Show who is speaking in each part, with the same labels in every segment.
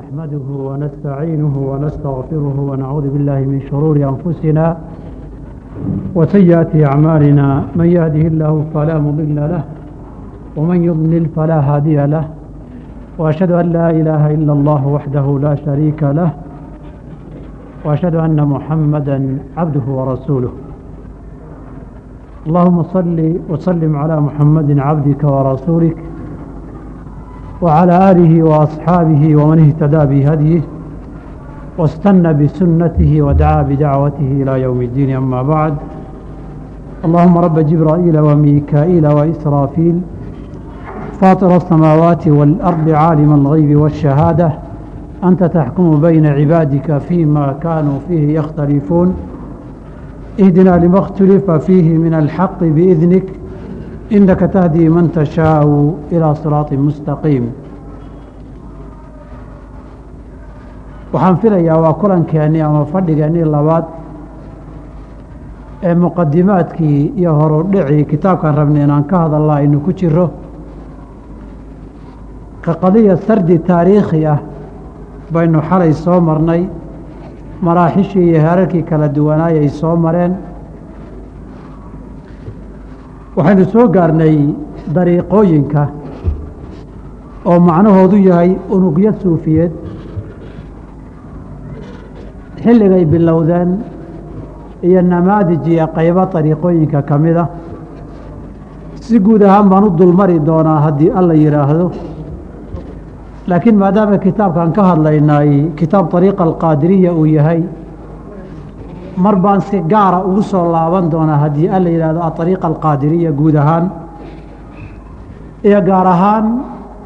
Speaker 1: نحمده ونستعينه ونستغفره ونعوذ بالله من شرور أنفسنا وسيئات أعمالنا من يهده الله فلا مضل له ومن يضلل فلا هادي له وأشهد أن لا إله إلا الله وحده لا شريك له وأشهد أن محمدا عبده ورسوله اللهم صل وسلم على محمد عبدك ورسولك وعلى آله وأصحابه ومن اهتدى بهديه واستنى بسنته ودعا بدعوته إلى يوم الدين أما بعد اللهم رب جبرائيل وميكائيل وإسرافيل فاطر السماوات والأرض عالم الغيب والشهادة أنت تحكم بين عبادك فيما كانوا فيه يختلفون اهدنا لما اختلف فيه من الحق بإذنك inaka tahdii man tashaau ilaa siraaطi mustaqiim waxaan filayaa waa kulankeenii ama fadhigeennii labaad ee muqadimaadkii iyo horudhicii kitaabkan rabnay inaan ka hadalna inu ku jiro ka qadiya sardi taariikhi ah baynu xalay soo marnay maraaxishii iyo heerarkii kala duwanaayay soo mareen waxaynu soo gaarnay dariiqooyinka oo macnahoodu yahay unugyo suufiyeed xilligay bilowdeen iyo namaadij iyo qaybo dariiqooyinka ka mid a si guud ahaan baan u dulmari doonaa haddii alla yidhaahdo laakiin maadaama kitaabkan ka hadlaynay kitaab dariiqa alqaadiriya uu yahay mar baan si gaara ugu soo laaban doonaa haddii alla yidhahdo aariiqa alqaadiriya guud ahaan. Iyo gaar ahaan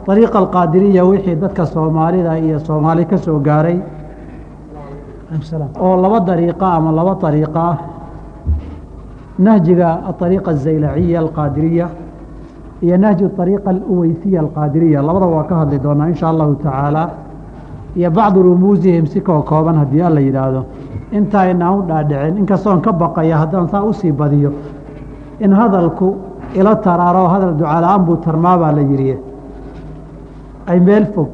Speaker 1: ariiqa alqaadiriya wixii dadka soomaalida iyo soomaali ka soo gaaray. Oo laba dariiqa ama laba ariiqa ah. Nahjiga aariiqa azaylaciya alqaadiriya iyo nahju ariiqa aluweysiya alqaadiriya. Labadaba waa ka hadli doonaa insha allahu tacaala. Iyo bacdu rumuusihim si koo haddii alla yidhaahdo intaa inaan u dhaadhicin. Inkastoon ka baqaya haddaan saa u sii badiyo in hadalku ila taraaro hadal ducala-aan buu tarmaabaa la yidhi. Ay meel fog.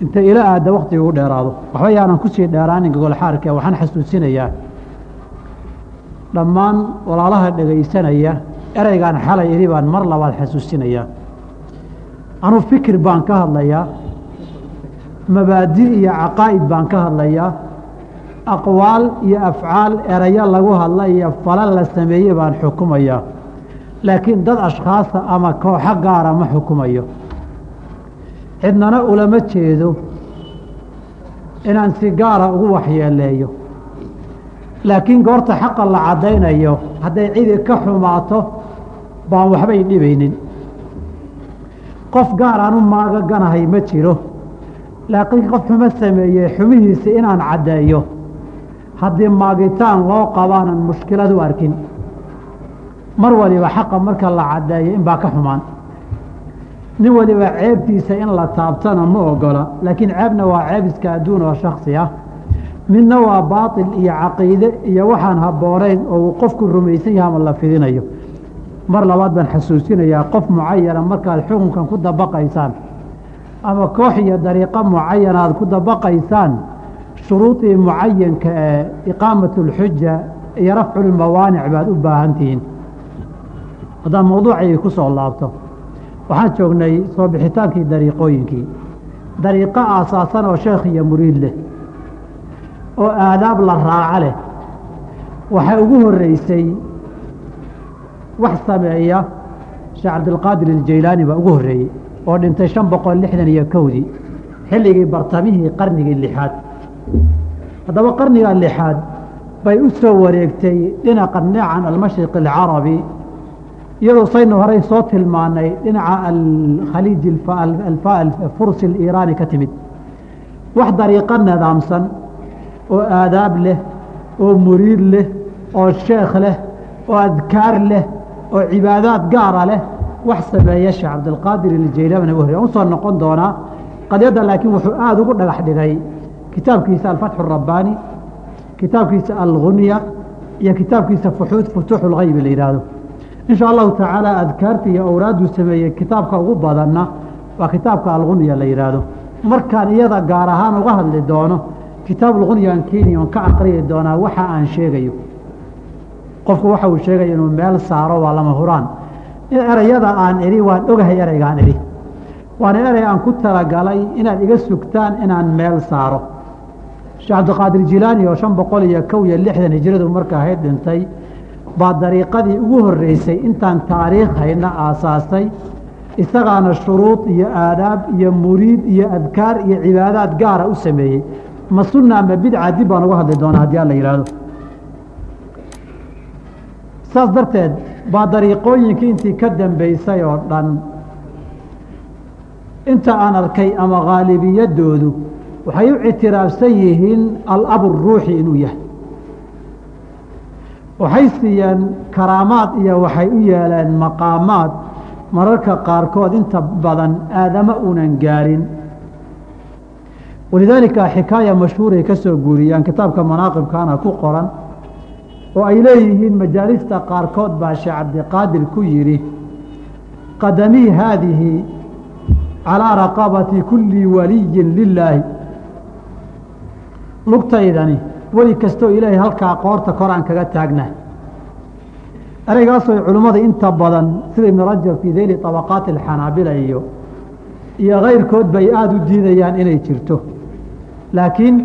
Speaker 1: Inta ila aadda waktiga u dheeraado. Waxba yaanan ku sii dheeraanin gogolxaarka waxaan xasuusinayaa. Dhammaan walaalaha dhegaysanaya ereygaan xalay idhi baan mar labaad xasuusinayaa. Anuu fikir baan ka hadlayaa. Mabaadi iyo caqaa'id baan ka hadlayaa aqwaal iyo afcaal erayo lagu hadla iyo falan la sameeye baan xukumayaa laakiin dad ashkhaasa ama kooxo gaara ma xukumayo. Cidnana ulama jeedo inaan si gaara ugu waxyeeleeyo laakiin goorta xaqa la caddaynayo hadday cidi ka xumaato baan waxbay dhibaynin. Qof gaar aan u maagaganahay ma jiro. Laakiin qof xumo sameeyey xumihiisa inaan caddeeyo haddii maagitaan loo qabaanan mushkilad u arkin. Mar waliba xaqa marka la caddeeyo inbaa ka xumaan. Nin waliba ceebtiisa in la taabtana ma ogola laakiin ceebna waa ceeb iska adduun oo shaksi ah. Midna waa baatil iyo caqiide iyo waxaan habboonayn oo uu qofku rumaysan yaha ama la fidinayo. Mar labaad baan xasuusinayaa qof mucayana markaad xukunkan ku dabaqaysaan ama koox iyo dariiqo mucayana aad ku dabaqaysaan shuruudii mucayanka ee iqaamat اlxuja iyo rafcu lmawaanic baad u baahan tihiin haddaan mawduucayga ku soo laabto waxaan joognay soo bixitaankii dariiqooyinkii. Dariiqo aasaasan oo sheekh iyo muriid leh oo aadaab la raaco leh. Waxay ugu horeysay wax sameeya sheekh cabdilqaadir aljaylaani baa ugu horreeyey oo dhintay shan boqol lixdan iyo kowdii xilligii bartamihii qarnigii lixaad haddaba qarniga lixaad bay u soo wareegtay dhinaca dhinacan almashriq alcarabi iyadoo saynu horey soo tilmaanay dhinaca alkhaliij fursi aliiraani ka timid. Wax dariiqo nidaamsan oo aadaab leh oo muriid leh oo sheekh leh oo adkaar leh oo cibaadaad gaara leh wax sameeya sheekh cabdilqaadir ugu horey u soo noqon doonaa qadyadda laakiin wuxuu aada ugu dhagax dhigay kitaabkiisa alfatxu الrabbaani kitaabkiisa algunya iyo kitaabkiisa fuxuud futuuxu اlgaybi la yidhaahdo in sha allahu tacaala adkaarta iyo awraaduu sameeyey kitaabka ugu badanna waa kitaabka algunya la yidhaahdo markaan iyada gaar ahaan uga hadli doono kitaabulqunyaan keni on ka aqriyi doonaa waxa aan sheegayo qofku waxa uu sheegaya inuu meel saaro waa lama huraan in erayada aan idhi waan ogahay ereygaan idhi waana erey aan ku talagalay inaad iga sugtaan inaan meel saaro sheekh cabdiqaadir jilaani oo shan boqol iyo kow iyo lixdan hijradu marka ahayd dhintay baa dariiqadii ugu horreysay intaan taariikh hayna aasaasay isagaana shuruud iyo aadaab iyo muriid iyo adkaar iyo cibaadaad gaara u sameeyey. Ma sunna ama bidca dib baan uga hadli doonaa haddii alla yidhaahdo saas darteed baa dariiqooyinkii intii ka dambeysay oo dhan inta aan arkay ama khaalibiyadoodu waxay u ictiraafsan yihiin alabu ruuxi inuu yahay. Waxay siiyeen karaamaad iyo waxay u yeeleen maqaamaad. Mararka qaarkood inta badan aadama uunan gaarin. Walidaalika xikaaya mashhuuray ka soo guuriyaan kitaabka manaaqibkaana ku qoran oo ay leeyihiin majaalista qaarkood baa sheekh cabdiqaadir ku yidhi qadamii haadihi calىa raqabati kuli waliyin lilaahi lugtaydani weli kastoo ilaahay halkaa qoorta kor aan kaga taagna. Ereygaasoo culimmada inta badan sida ibn rajab fii dayli طabaqaati اxanaabila iyo iyo kayrkood bay aada u diidayaan inay jirto. Laakiin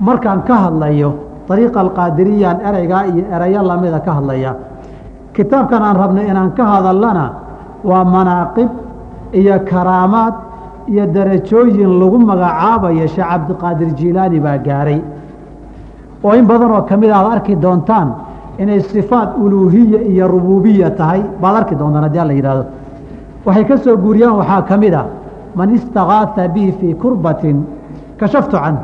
Speaker 1: markaan ka hadlayo ariiqa alqaadiriyaan ereygaa iyo erayo lamida ka hadlaya kitaabkan aan rabnay inaan ka hadalana waa manaaqib iyo karaamaad iyo darajooyin lagu magacaabayo sheekh cabdiqaadir jilaani baa gaaray. Oo in badan oo ka mid aad arki doontaan inay sifaat uluuhiya iyo rubuubiya tahay. Baad arki doontaan haddii alla yidhahdo waxay ka soo guuriyaan waxaa ka mid a man istakaasa bii fii kurbatin kashaftu can.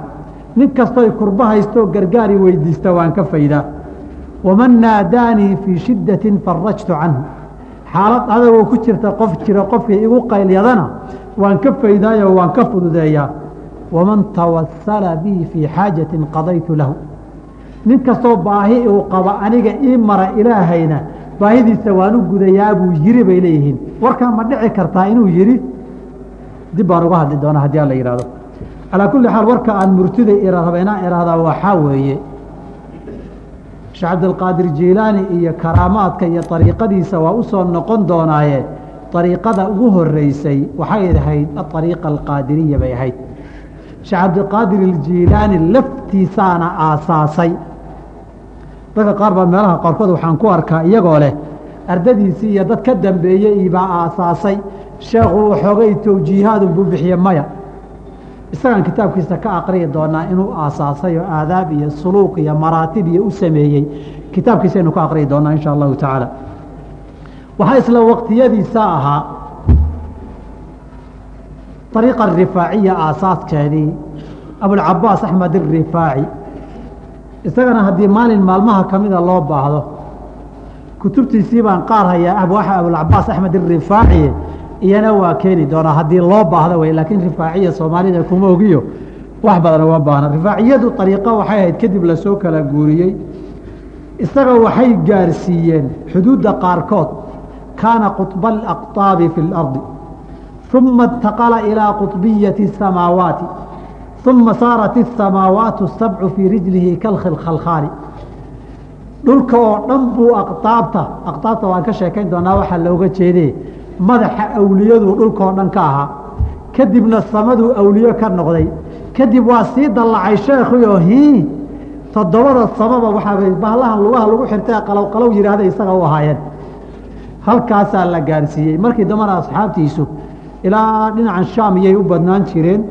Speaker 1: Nin kastooy kurba haystoo gargaari weydiista waan ka faydaa waman naadaanii fii shiddatin farajtu canhu xaalad adagoo ku jirta qof jira qofkii igu qaylyadana waan ka faydaayo waan ka fududeeyaa waman tawasala bii fii xaajatin qadaytu lahu. Nin kastoo baahi uu qaba aniga ii mara ilaahayna baahidiisa waan u gudayaa buu yiri bay leeyihiin. Warkaa ma dhici kartaa inuu yidhi dib baan uga hadli doonaa haddii alla yidhahdo calaa kulli xaal warka aan murtida iraba inaan ihahdaa waxaa weeye sheekh cabdilqaadir jiilaani iyo karaamaadka iyo ariiqadiisa waa u soo noqon doonaaye. Ariiqada ugu horeysay waxay ahayd aariiqa alqaadiriya bay ahayd. Sheekh cabdiqaadir iljiilaani laftiisaana aasaasay. Dadka qaar baa meelaha qaarkood waxaan ku arkaa iyagoo leh ardadiisii iyo dad ka dambeeyey baa aasaasay. Sheekhu waxoogay towjiihaadun buu bixiye maya isagaan kitaabkiisa ka aqriyi doonaa inuu aasaasay oo aadaab iyo suluuq iyo maraatib iyo u sameeyey kitaabkiisa aynu ka aqriyi doonaa insha allahu tacaala. Waxaa isla waqtiyadiisa ahaa ariiqa arifaaciya aasaaskeedii abulcabaas axmed irifaaci isagana haddii maalin maalmaha kamida loo baahdo kutubtiisii baan qaar hayaa abulcabaas axmed irifaaci iyana waa keeni doonaa haddii loo baahdo wey laakiin rifaaciya soomaalida kuma ogiyo wax badan uma baahna rifaaciyadu ariiqo waxay ahayd kadib lasoo kala guuriyey isaga waxay gaarsiiyeen xuduudda qaarkood kaana quطba alaqطaabi fi اlardi ثuma اntaqala ilىa quطbiyati الsamaawaati ثuma saarat الsamaawaat الsabcu fii rijlihi kalkhilkhalkhaali dhulka oo dhan buu aqtaabta aqtaabta waan ka sheekayn doonaa waxaa looga jeede madaxa awliyadu dhulkao dhan ka ahaa. Kadibna samaduu awliyo ka noqday. Kadib waa sii dallacay sheekhi oo hii. Toddobada samaba waxaa bahlahan lugaha lagu xirtay qalow qalow yidhaahda isaga u ahaayeen. Halkaasaa la gaarsiiyey. Markii dambana asxaabtiisu ilaa dhinacan shaam iyay u badnaan jireen.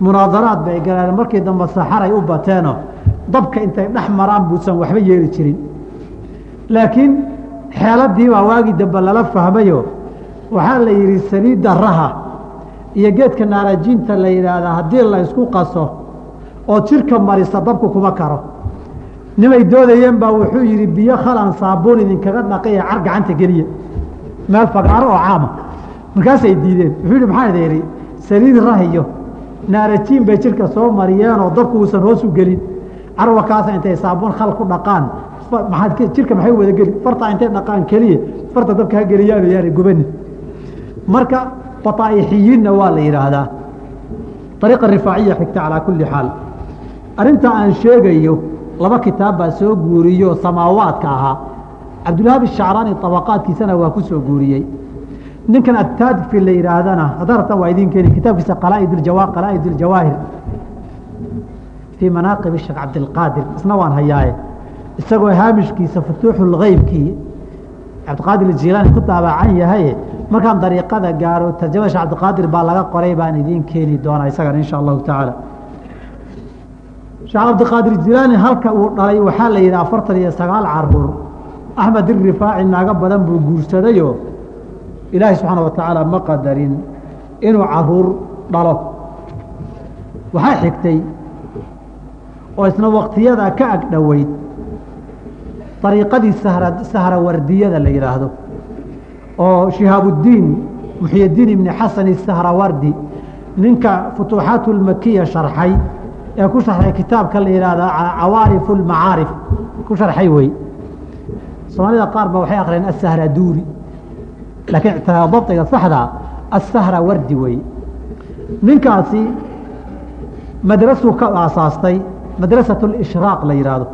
Speaker 1: Munaadaraad bay galeen markii dambe saxaray u bateenoo dabka intay dhex maraan buusan waxba yeeli jirin. Laakiin xeeladii baa waagii dambe lala fahmayo waxaa la yidhi saliidda raha iyo geedka naarajiinta la yidhaahdaa haddii la isku qaso oo jirka marisa dabku kuma karo. Nimay doodayeen baa wuxuu yidhi biyo khalan saabuun idinkaga dhaqaya car gacanta geliya. Meel fagaaro oo caama. Markaasay diideen. Wuxuu yidhi maxaa idin yidhi? Saliid rahiyo naarajiin bay jirka soo mariyeenoo dabku uusan hoos u gelin. Carwakaasa intay saabuun khal ku dhaqaan maaad jirka maxay wada geli fartaa intay dhaqaan keliya farta dabka ha geliyaanu yaana gubani marka bataa'ixiyiinna waa la yidhaahdaa ariiqa rifaaciya xigta calaa kulli xaal. Arrinta aan sheegayo laba kitaab baa soo guuriyo samaawaadka ahaa. Cabdulwahaabi shacraani طabaqaadkiisana waa ku soo guuriyey. Ninkan ataadfi la yihaahdana haddaa rabtaan waa idin keeni kitaabkiisa qalaaid اljawaahir fii manaaqib sheekh cabdilqaadir isna waan hayaaye. Isagoo haamishkiisa futuuxu lgeybkii cabdiqaadir jilaani ku daabacan yahay markaan dariiqada gaaro tarjamada sheekh cabdiqaadir baa laga qoray baan idiin keeni doonaa isagana insha allahu tacaala. Sheekh cabdiqaadir jilaani halka uu dhalay waxaa la yidhi afartan iyo sagaal carruur axmed irifaaci naago badan buu guursadayo. Ilaahay subxaana wa tacaala ma qadarin inuu carruur dhalo. Waxaa xigtay oo isna waktiyada ka ag dhoweyd ariiqadii sahrawardiyada la yidhaahdo oo shihaabudiin muxyidiin ibni xasan sahrawardi ninka futuuxaat lmakiya sharxay ee ku sharxay kitaabka la yihahda cawaarif lmacaarif ku sharxay wey. Soomaalida qaar ba waxay akhriyeen asahraduuri laakiin dabdiga saxda asahrawardi wey. Ninkaasi madrasuu ka aasaastay madrasat lishraaq la yidhaahdo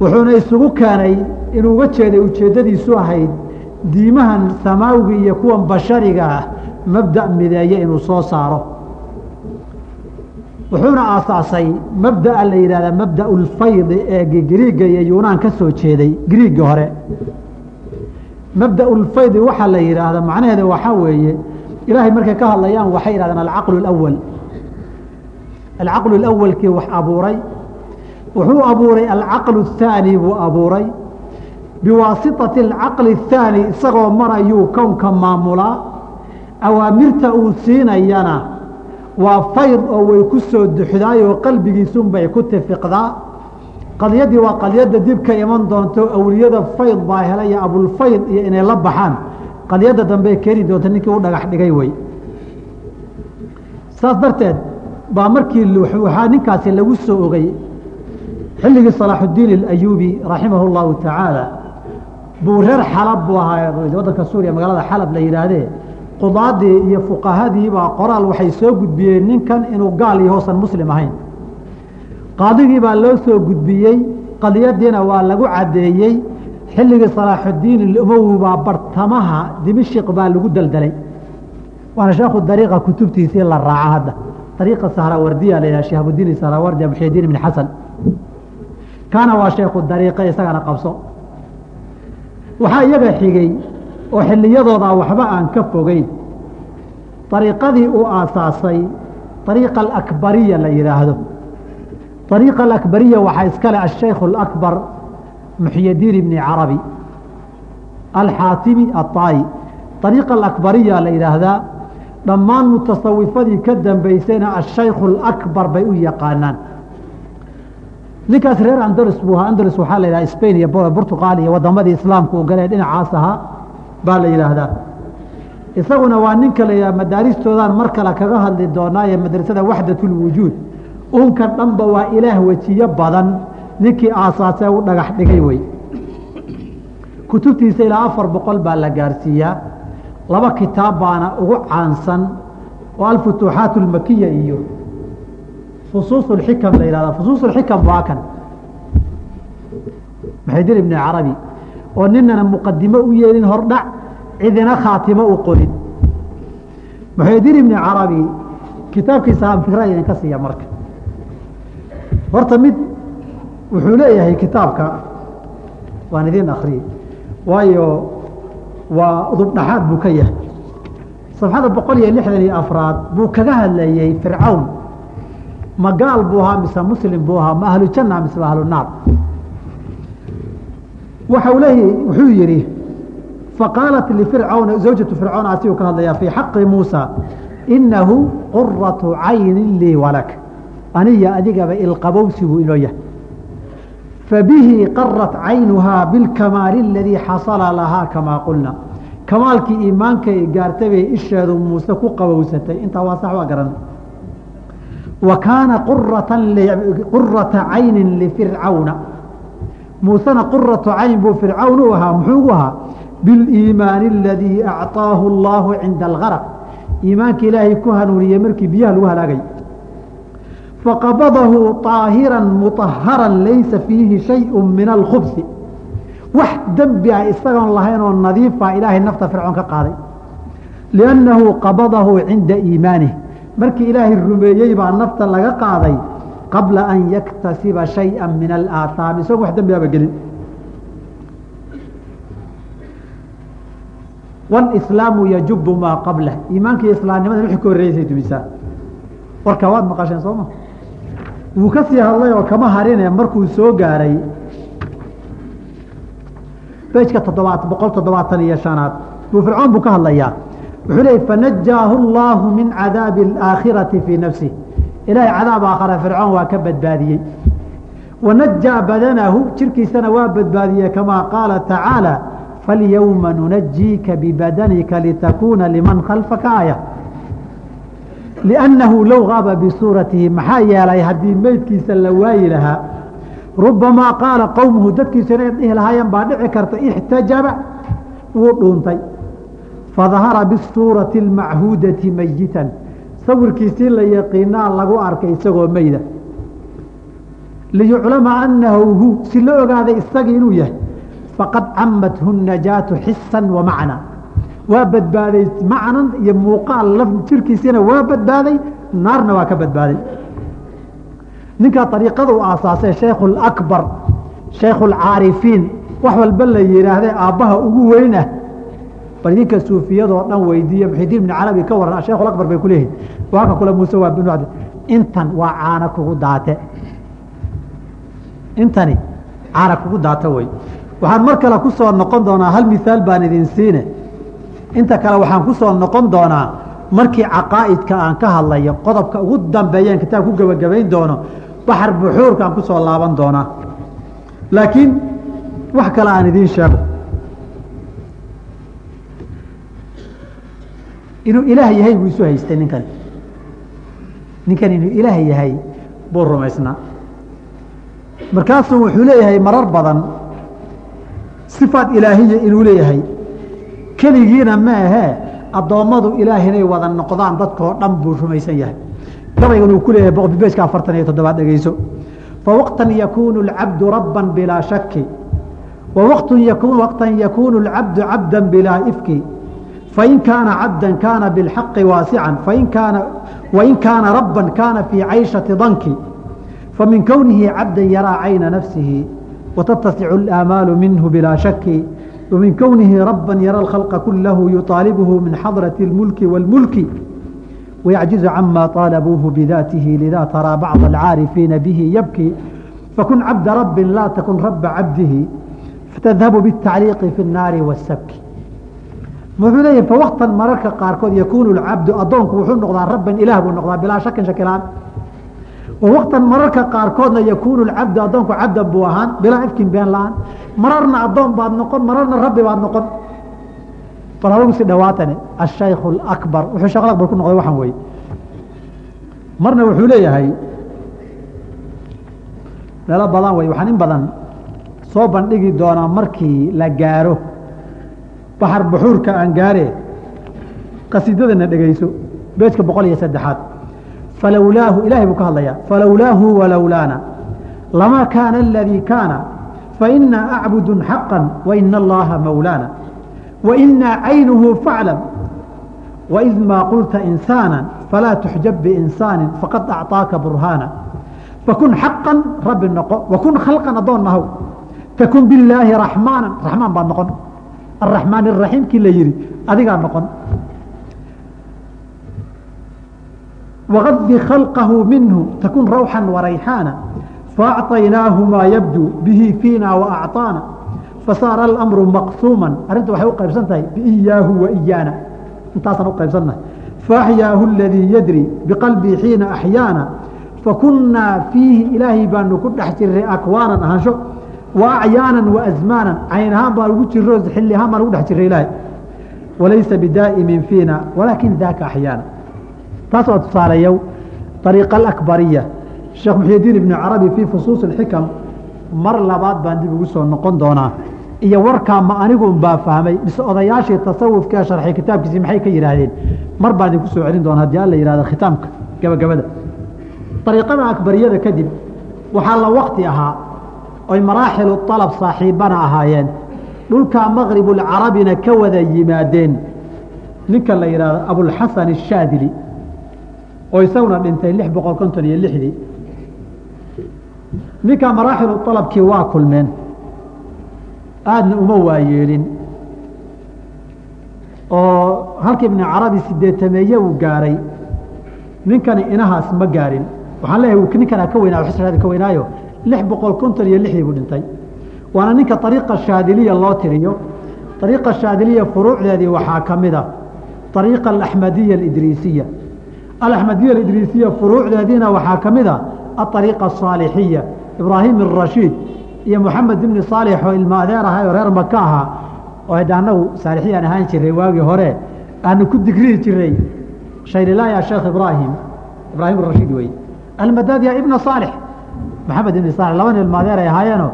Speaker 1: wuxuuna isugu keenay inuu uga jeeday ujeeddadiisu ahayd diimahan samaawiga iyo kuwan bashariga ah mabda' mideeye inuu soo saaro wuxuuna aasaasay mabda'a la yidhahda mabda' ulfaydi ee griiga iyo yunaan ka soo jeeday griiga hore mabda' ulfaydi waxaa la yidhaahda macnaheeda waxaa weeye ilaahay markay ka hadlayaan waxay yidhahdeen alcaqlu اlawal alcaqlu اlawalkii wax abuuray wuxuu abuuray alcaqlu الthaani buu abuuray biwaasitati alcaqli الthaani isagoo marayuu kownka maamulaa awaamirta uu siinayana waa fayd oo way ku soo duxdaayoo qalbigiisunbay ku tifiqdaa qadyaddii waa qadyadda dib ka iman doonto awliyada fayd baa helay iyo abulfayd iyo inay la baxaan qadyadda dambey keeni doonta ninkii u dhagax dhigay wey saas darteed baa markii waxaa ninkaasi lagu soo ogay xilligii salaaxudiin اlayubi raximah اllahu tacaala buu reer xalab buu ahaa waddanka suuriya magaalada xalab la yidhaahdee qudaadii iyo fuqahadiibaa qoraal waxay soo gudbiyeen ninkan inuu gaal iyo muslim ahayn. Qaadigii baa loo soo gudbiyey qadiyadiina waa lagu caddeeyey xilligii salaaxudiin ilumowi baa bartamaha dimishiq baa lagu deldelay waana sheekhu dariiqa kutubtiisii la raaca hadda. Dariiqa sahrawardiya la yidhaha shihaabudiin sahrawardiya muxyidiin ibni xasan. Kaana waa sheekhu dariiqe isagana qabso waxaa iyaga xigay oo xilliyadoodaa waxba aan ka fogeyn. Dariiqadii uu aasaasay dariiqa alakbariya la yidhaahdo dariiqa alakbariya waxaa iskale ashaykhu alakbar muxyidiin ibni carabi alxaatimi aطaayi dariiqa alakbariya la yidhaahdaa dhammaan mutasawifadii ka dambaysayna ashaykhu alakbar bay u yaqaanaan ninkaas reer andalus buu ahaa. Andalus waxaa la yidhaha spain iyo burtuqaal iyo wadamadii islaamka uu galee dhinacaas ahaa baa la yidhaahdaa. Isaguna waa ninka la yidhaha madaaristoodaan mar kale kaga hadli doonaaye madrasada waxdatulwujuud unka dhanba waa ilaah wejiyo badan. Ninkii aasaasee u dhagax dhigay wey. Kutubtiisa ilaa afar boqol baa la gaarsiiyaa. Laba kitaab baana ugu caansan oo alfutuuxaat almakiya iyo fusuus اxikam la yihahda fusuus اxikam waa kan. Maxaydin ibn carabi? Oo ninana muqadimo u yeelin hordhac cidina khaatimo u qorin. Maxaydin ibni carabi? Kitaabkiisa aan fikra idinka siiya marka. Horta mid wuxuu leeyahay kitaabka waan idin akriye waayo waa udub dhaxaad buu ka yahay. Safxada boqol iyo lixdan iyo afraad buu kaga hadlayey fircawn ma gaal buu ahaa mise muslim buu ahaa ma ahlu janna mise ma ahlu naar. Waxau leeyahy wuxuu yihi faqaalat lifircawna zawjatu fircawn asigu ka hadlayaa fii xaqi muusa inahu quratu caynin lii walak. Aniya adigaba ilqabowsi buu inoo yahay. Fabihi qarat caynuhaa bilkamaali aladii xasala lahaa kamaa qulna. Kamaalkii iimaankay gaartay bay isheedu muuse ku qabowsatay. Intaa waa sax waa garan wa kaana qurata cayni lifircawna muusena quratu cayn buu fircawn u ahaa muxuu gu ahaa biliimaani aladii acطaahu اllahu cinda algarq iimaanka ilaahay ku hanuuniyey markii biyaha lagu halaagay faqabadahu طaahira muطahara laysa fiihi shayء min alkhubsi wax dembi ah isagoon lahayn oo nadiifa ilaahay nafta fircoon ka qaaday liannahu qabadahu cinda iimaanih markii ilaahay rumeeyey baa nafta laga qaaday qabla an yaktasiba shayئa min alaahaam isagoon wax dembi aba gelin. Wاlslaamu yajubu maa qablah iimaanka iyo islaamnimada wixii ka horreysay dumisaa warkaa waad maqasheen soo ma? Wuu ka sii hadlay oo kama harine markuu soo gaaray. Bejka toddobaad boqol toddobaatan iyo shanaad. Buu fircoon buu ka hadlayaa wuxuu leeyay fanajaahu اllaahu min cadaabi اlaakhirati fii nafsih ilaahay cadaab aakhara fircoon waa ka badbaadiyey. Wanajaa badanahu jirkiisana waa badbaadiyey kamaa qaala tacaala falyowma nunajiika bibadanika litakuuna liman khalfaka aaya. Liannahu low gaaba bisuuratihi maxaa yeelay haddii meydkiisa la waayi lahaa rubamaa qaala qowmuhu dadkiisu inay dhihi lahaayeen baa dhici karta ixtajaba wuu dhuuntay fadahara bisuurati اlmachuudati mayitan sawirkiisii la yaqiinaa lagu arkay isagoo meyda liyuclama anahu hu si la ogaaday isagii inuu yahay faqad camathu najaatu xisan wa macna waa badbaaday macnan iyo muuqaal laf jirkiisiina waa badbaaday naarna waa ka badbaaday ninkaa ariiqada u aasaasay shaykhu اakbar shaykhu اlcaarifiin wax walba la yidhaahday aabbaha ugu weyn ah bal idinka suufiyadoo dhan weydiiye muxidiin ibn carabi ka waran shaykhu akbar bay ku leeyihiin waaka kule muuse waa bn intan waa caana kugu daate. Intani caana kugu daata wey waxaan mar kale ku soo noqon doonaa hal mihaal baan idin siine. Inta kale waxaan ku soo noqon doonaa markii caqaa'idka aan ka hadlayo qodobka ugu dambeeyeen kitaab ku gebagabayn doono baxar buxuurka aan ku laaban doonaa. Laakiin wax kale aan idiin sheego inuu ilaah yahay buu isu haystay ninkani ninkan inuu ilaah yahay buu rumaysnaa. Markaasuu wuxuu leeyahay marar badan sifaat ilaahiya inuu leeyahay. Keligiina ma ahee addoommadu ilaah inay wada noqdaan dadkao dhan buu rumaysan yahay. Gabaygan uu ku leeyahay boqolbibeyska afartan iyo toddobaad dhegeyso fawaqtan yakuunu اlcabdu rabba bilaa shaki wawaqtan yakuunu اlcabdu cabda bilaa ifki fain kaana cabda kaana biاlxaqi waasican fain kaana wain kaana rabba kaana fii cayshati danki famin kownihi cabda yaraa cayna nafsihi وتتسع الآمال منه بلا شك ومن كونه ربا يرى الخلق كله يطالبه من حضرة الملك والملك ويعجز عما طالبوه بذاته لذا ترى بعض العارفين به يبكي فكن عبد رب لا تكن رب عبده فتذهب بالتعليق في النار والسبك wuxuu leeyahi fawaktan mararka qaarkood yakuunu cabdu adoonku wuxuu noqdaa rabban ilaah buu noqdaa bilaa shakin shakilaan. Waktan mararka qaarkoodna yakuunu cabdu adoonku cabdan buu ahaan bilaa ifkin been la'aan. Mararna adoon baad noqon mararna rabbi baad noqon. Bal dhawaatani ashaykhu اakbar wuxuu sheekh akbar ku noqday waxaan weye marna wuxuu leeyahay meelo badan wey waxaan in badan soo bandhigi doonaa markii la gaaro baxar buxuurka aan gaare qasiidadana dhegeyso beejka boqol iyo saddexaad. Falowlaahu ilahay buu ka hadlayaa falowlaahu walowlaana lama kaana aladii kaana faina acbudu xaqa waina allaha mawlaana wainaa caynuhu faclam waid maa qulta insaana falaa tuxjab biinsaani faqad acطaaka burhaana fakun xaqan rabbi noqo wakun khalqan addoon nahow takun bilaahi raxmaana raxmaan baad noqon araxmaan iraxiim kii la yihi adigaa noqon wغdi khalqahu minhu takun rawxا warayxaana faacطaynaahu maa yabdu bihi fiina waacطaana fasaara اlamru maqsuuma arrinta waxay u qaybsan tahay biiyaahu waiyaana intaasaan u qaybsannahay faaxyaahu اladii yadri biqalbii xiina axyaana fakunaa fiihi ilaahay baanu ku dhex jiray akwaanan ahaansho wa acyaanan waazmaanan cayn ahaan baan ugu jiro xilli ahaan baan ugu dhex jiray ilaahay. Walaysa bidaa'imin fiina walaakin daaka axyaana taas waa tusaaleeyow ariiqa alakbariya. Sheekh muxyidiin ibnu carabi fii fusuus اlxikam mar labaad baan dib ugu soo noqon doonaa. Iyo warkaa ma anigun baa fahmay mise odayaashii tasawufkae sharxay kitaabkiisi maxay ka yidhaahdeen mar baan idinku soo celin doona haddii alla yihahdo khitaamka gabagabada. Ariiqada akbariyada kadib waxaa la wakti ahaa oy maraaxilu alab saaxiibana ahaayeen. Dhulkaa maqribulcarabina ka wada yimaadeen. Ninka la yidhahdo abulxasan ashaadili oo isaguna dhintay lix boqol konton iyo lixdii ninkaa maraaxilu alabkii waa kulmeen. Aadna uma waayeelin. Oo halka ibni carabi sideetameeye uu gaaray. Ninkani inahaas ma gaarin. Waxaan leeyahay ninkanaa ka weynaa xusraada ka weynaayo lix boqol konton iyo lixdii buu dhintay. Waana ninka ariiqa shaadiliya loo tiriyo. Ariiqa shaadiliya furuucdeedii waxaa ka mid a ariiqa alaxmadiya alidriisiya alaxmadiya alidriisiya furuucdeediina waxaa ka mid a aariiqa asaalixiya ibraahim arashiid iyo moxamed ibni saalix oo ilma adeer oo reer maka ahaa. Oo hadda saalixiyaan ahaan jiray waagii hore aanu ku digrihi jiray shaylilaaya sheekh ibraahim ibraahim arashiid wey almadadiya ibna saalix maxamed ibni saalix laba nin ilma adeer ay ahaayeenoo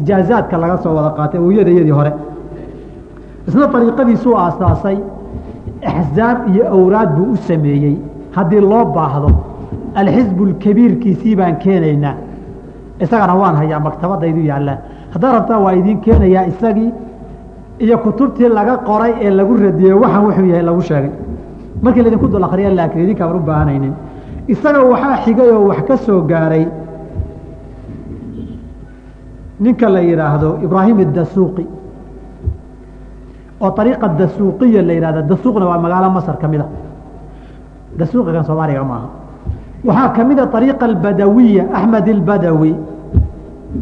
Speaker 1: ijaazaadka laga soo wada qaatay awiyadayadii hore. Isna ariiqadiisuu aasaasay axzaab iyo awraad buu u sameeyey. Haddii loo baahdo alxisbu lkabiirkiisii baan keenaynaa. Isagana waan hayaa maktabadaydu yaallaa haddaad rabtaa waa idiin keenayaa isagii iyo kutubtii laga qoray ee lagu radiyey waxaan wuxuu yahay lagu sheegay. Markii laydinku dul akriya laakiin idinkaan u baahanaynin isaga waxaa xigay oo wax ka soo gaaray ninka la yidhaahdo ibraahim adasuuqi oo ariiqa dasuuqiya la yihahda dasuuqna waa magaalo masar ka mida dasuuqigan soomaaliga maaha. Waxaa ka mida ariiqa albadawiya axmed albadawi.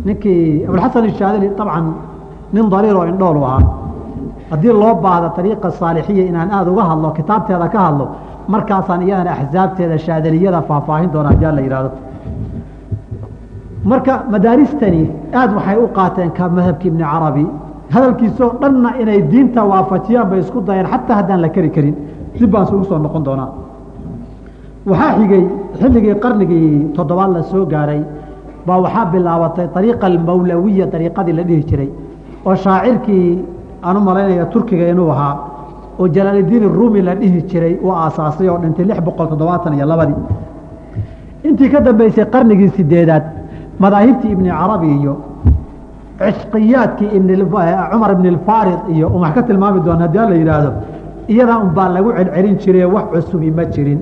Speaker 1: Ninkii abulxasan ishaadili dabcan nin dariir oo indhool u ahaa. Haddii loo baahdo ariiqa saalixiya inaan aada uga hadlo kitaabteeda ka hadlo markaasaan iyadana axsaabteeda shaadiliyada faahfaahin doona haddii la yihahdo marka madaaristani aada waxay u qaateen ka madhabki ibni carabi hadalkiisoo dhanna inay diinta waafajiyaan bay isku dayeen xataa haddaan la keri karin. Dib baan ugu soo noqon doonaa. Waxaa xigay xilligii qarnigii toddobaad la soo gaaray. Baa waxaa bilaabatay ariiqa almawlawiya ariiqadii la dhihi jiray oo shaacirkii aan u malaynaya turkiga inuu ahaa oo jalaaldiin rumi la dhihi jiray uu aasaasay oo dhintay lix boqol toddobaatan iyo labadii. Intii ka dambeysay qarnigii sideedaad madaahibtii ibni carabi iyo cishqiyaadkii cumar ibn اfarid iyo un wax ka tilmaami doona haddii la yidhaahdo iyadaa un baa lagu celcelin jire wax cusubi ma jirin.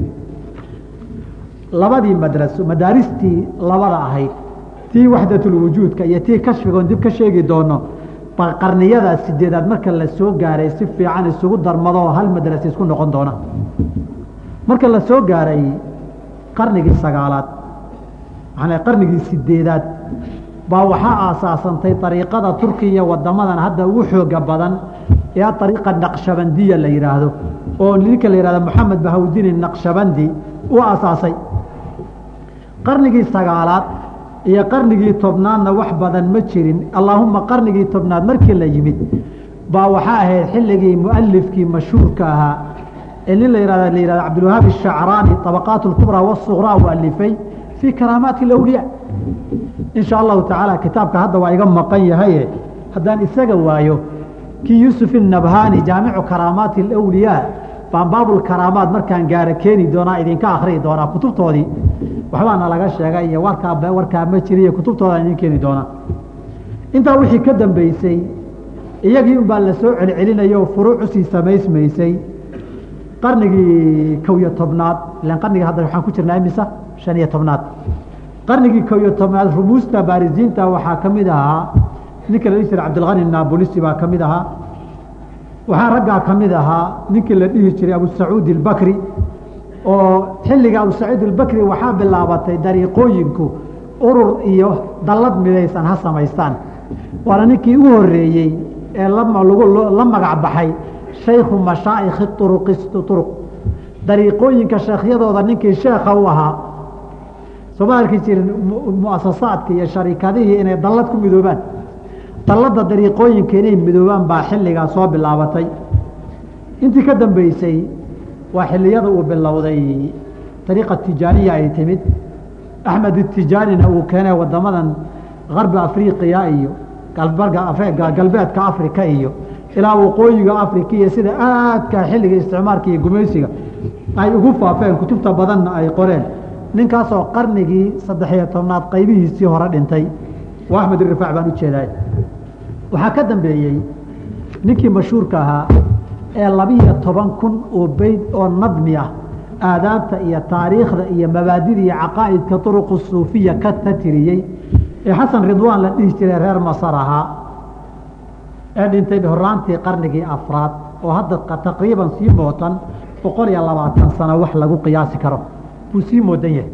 Speaker 1: Labadii madraso madaaristii labada ahayd tii waxdatulwujuudka iyo tii kashfigoon dib ka sheegi doono ba sideedaad marka la gaaray si fiican isugu darmadoo hal madrase isku noqon doona. Marka la gaaray qarnigii sagaalaad qarnigii sideedaad baa waxaa aasaasantay ariiqada turkiya wadamadan hadda ugu xooga badan ee ariiqa naqshabandiya la yidhaahdo oo ninka la yihahdo moxamed bahawdini naqshabandi u aasaasay. Qarnigii sagaalaad iyo qarnigii tobnaadna wax badan ma jirin. Allaahuma qarnigii tobnaad markii la yimid baa waxaa ahayd xilligii mualifkii mashhuurka ahaa ee nin la yihahd la yihahdo cabdilwahaab ashacraani طabaqaat اlkubraa wasuqraa u alifay fii karaamaati اlawliya in sha allahu tacaala kitaabka hadda waa iga maqan yahaye haddaan isaga waayo kii yuusuf inabhani jaamicu karaamaati اlawliyaa baan baabulkaraamaat markaan gaara keeni doonaa idinka akriyi doonaa kutubtoodii. Waxbaana laga sheegay iyo warkaa warkaa ma jiriyo kutubtoodaan idin keeni doonaa. Intaa wixii ka dambeysay iyagii un baa la soo celcelinaya furuuc u sii samaysmaysay qarnigii kow iyo tobnaad ilan qarnigii hadda waxaan ku jirnaa imisa shan iyo tobnaad. Qarnigii kow iyo tobnaad rumuusta baarisiinta waxaa ka mid ahaa ninka la dhihi jiray cabdilkani naabulisi baa ka mid ahaa. Waxaa raggaa ka mid ahaa ninkii la dhihi jiray abusacuud ilbakri oo xilliga abusacuud ilbakri waxaa bilaabatay dariiqooyinku urur iyo dallad midaysan ha samaystaan. Waana ninkii u horeeyey ee la magac baxay shaykhu mashaa'ikhi uruq dariiqooyinka sheekhyadooda ninkii sheekha u ahaa sooma arki jirin muasasaadka iyo sharikadihii inay dallad ku midoobaan. Dalladda dariiqooyinka inay midoobaan baa xilligaa soo bilaabatay. Intii ka dambeysay waa xiliyada uu bilowday dariiqa tijaaniya ay timid. Axmed itijaanina uu keenay wadamadan garbi afriqiya iyo galbeedka africa iyo ilaa waqooyiga iyo sida aadka xilliga isticmaalka iyo gumaysiga ay ugu faafeen kutubta badanna ay qoreen. Ninkaasoo qarnigii saddexiyo tobnaad qaybihiisii hore dhintay. Waa axmed irifaac baan ujeedaay waxaa ka dambeeyey ninkii mashhuurka ahaa ee labiyo toban kun oo beyd oo nadmi ah aadaabta iyo taariikhda iyo mabaadida iyo caqaa'idka turuqu suufiya ka tatiriyey ee xasan ridwaan la dhihi jiray reer masar ahaa ee dhintay horaantii qarnigii afraad oo hadda taqriiban sii mootan boqol iyo labaatan sano wax lagu qiyaasi karo. Buu sii moodan yahay.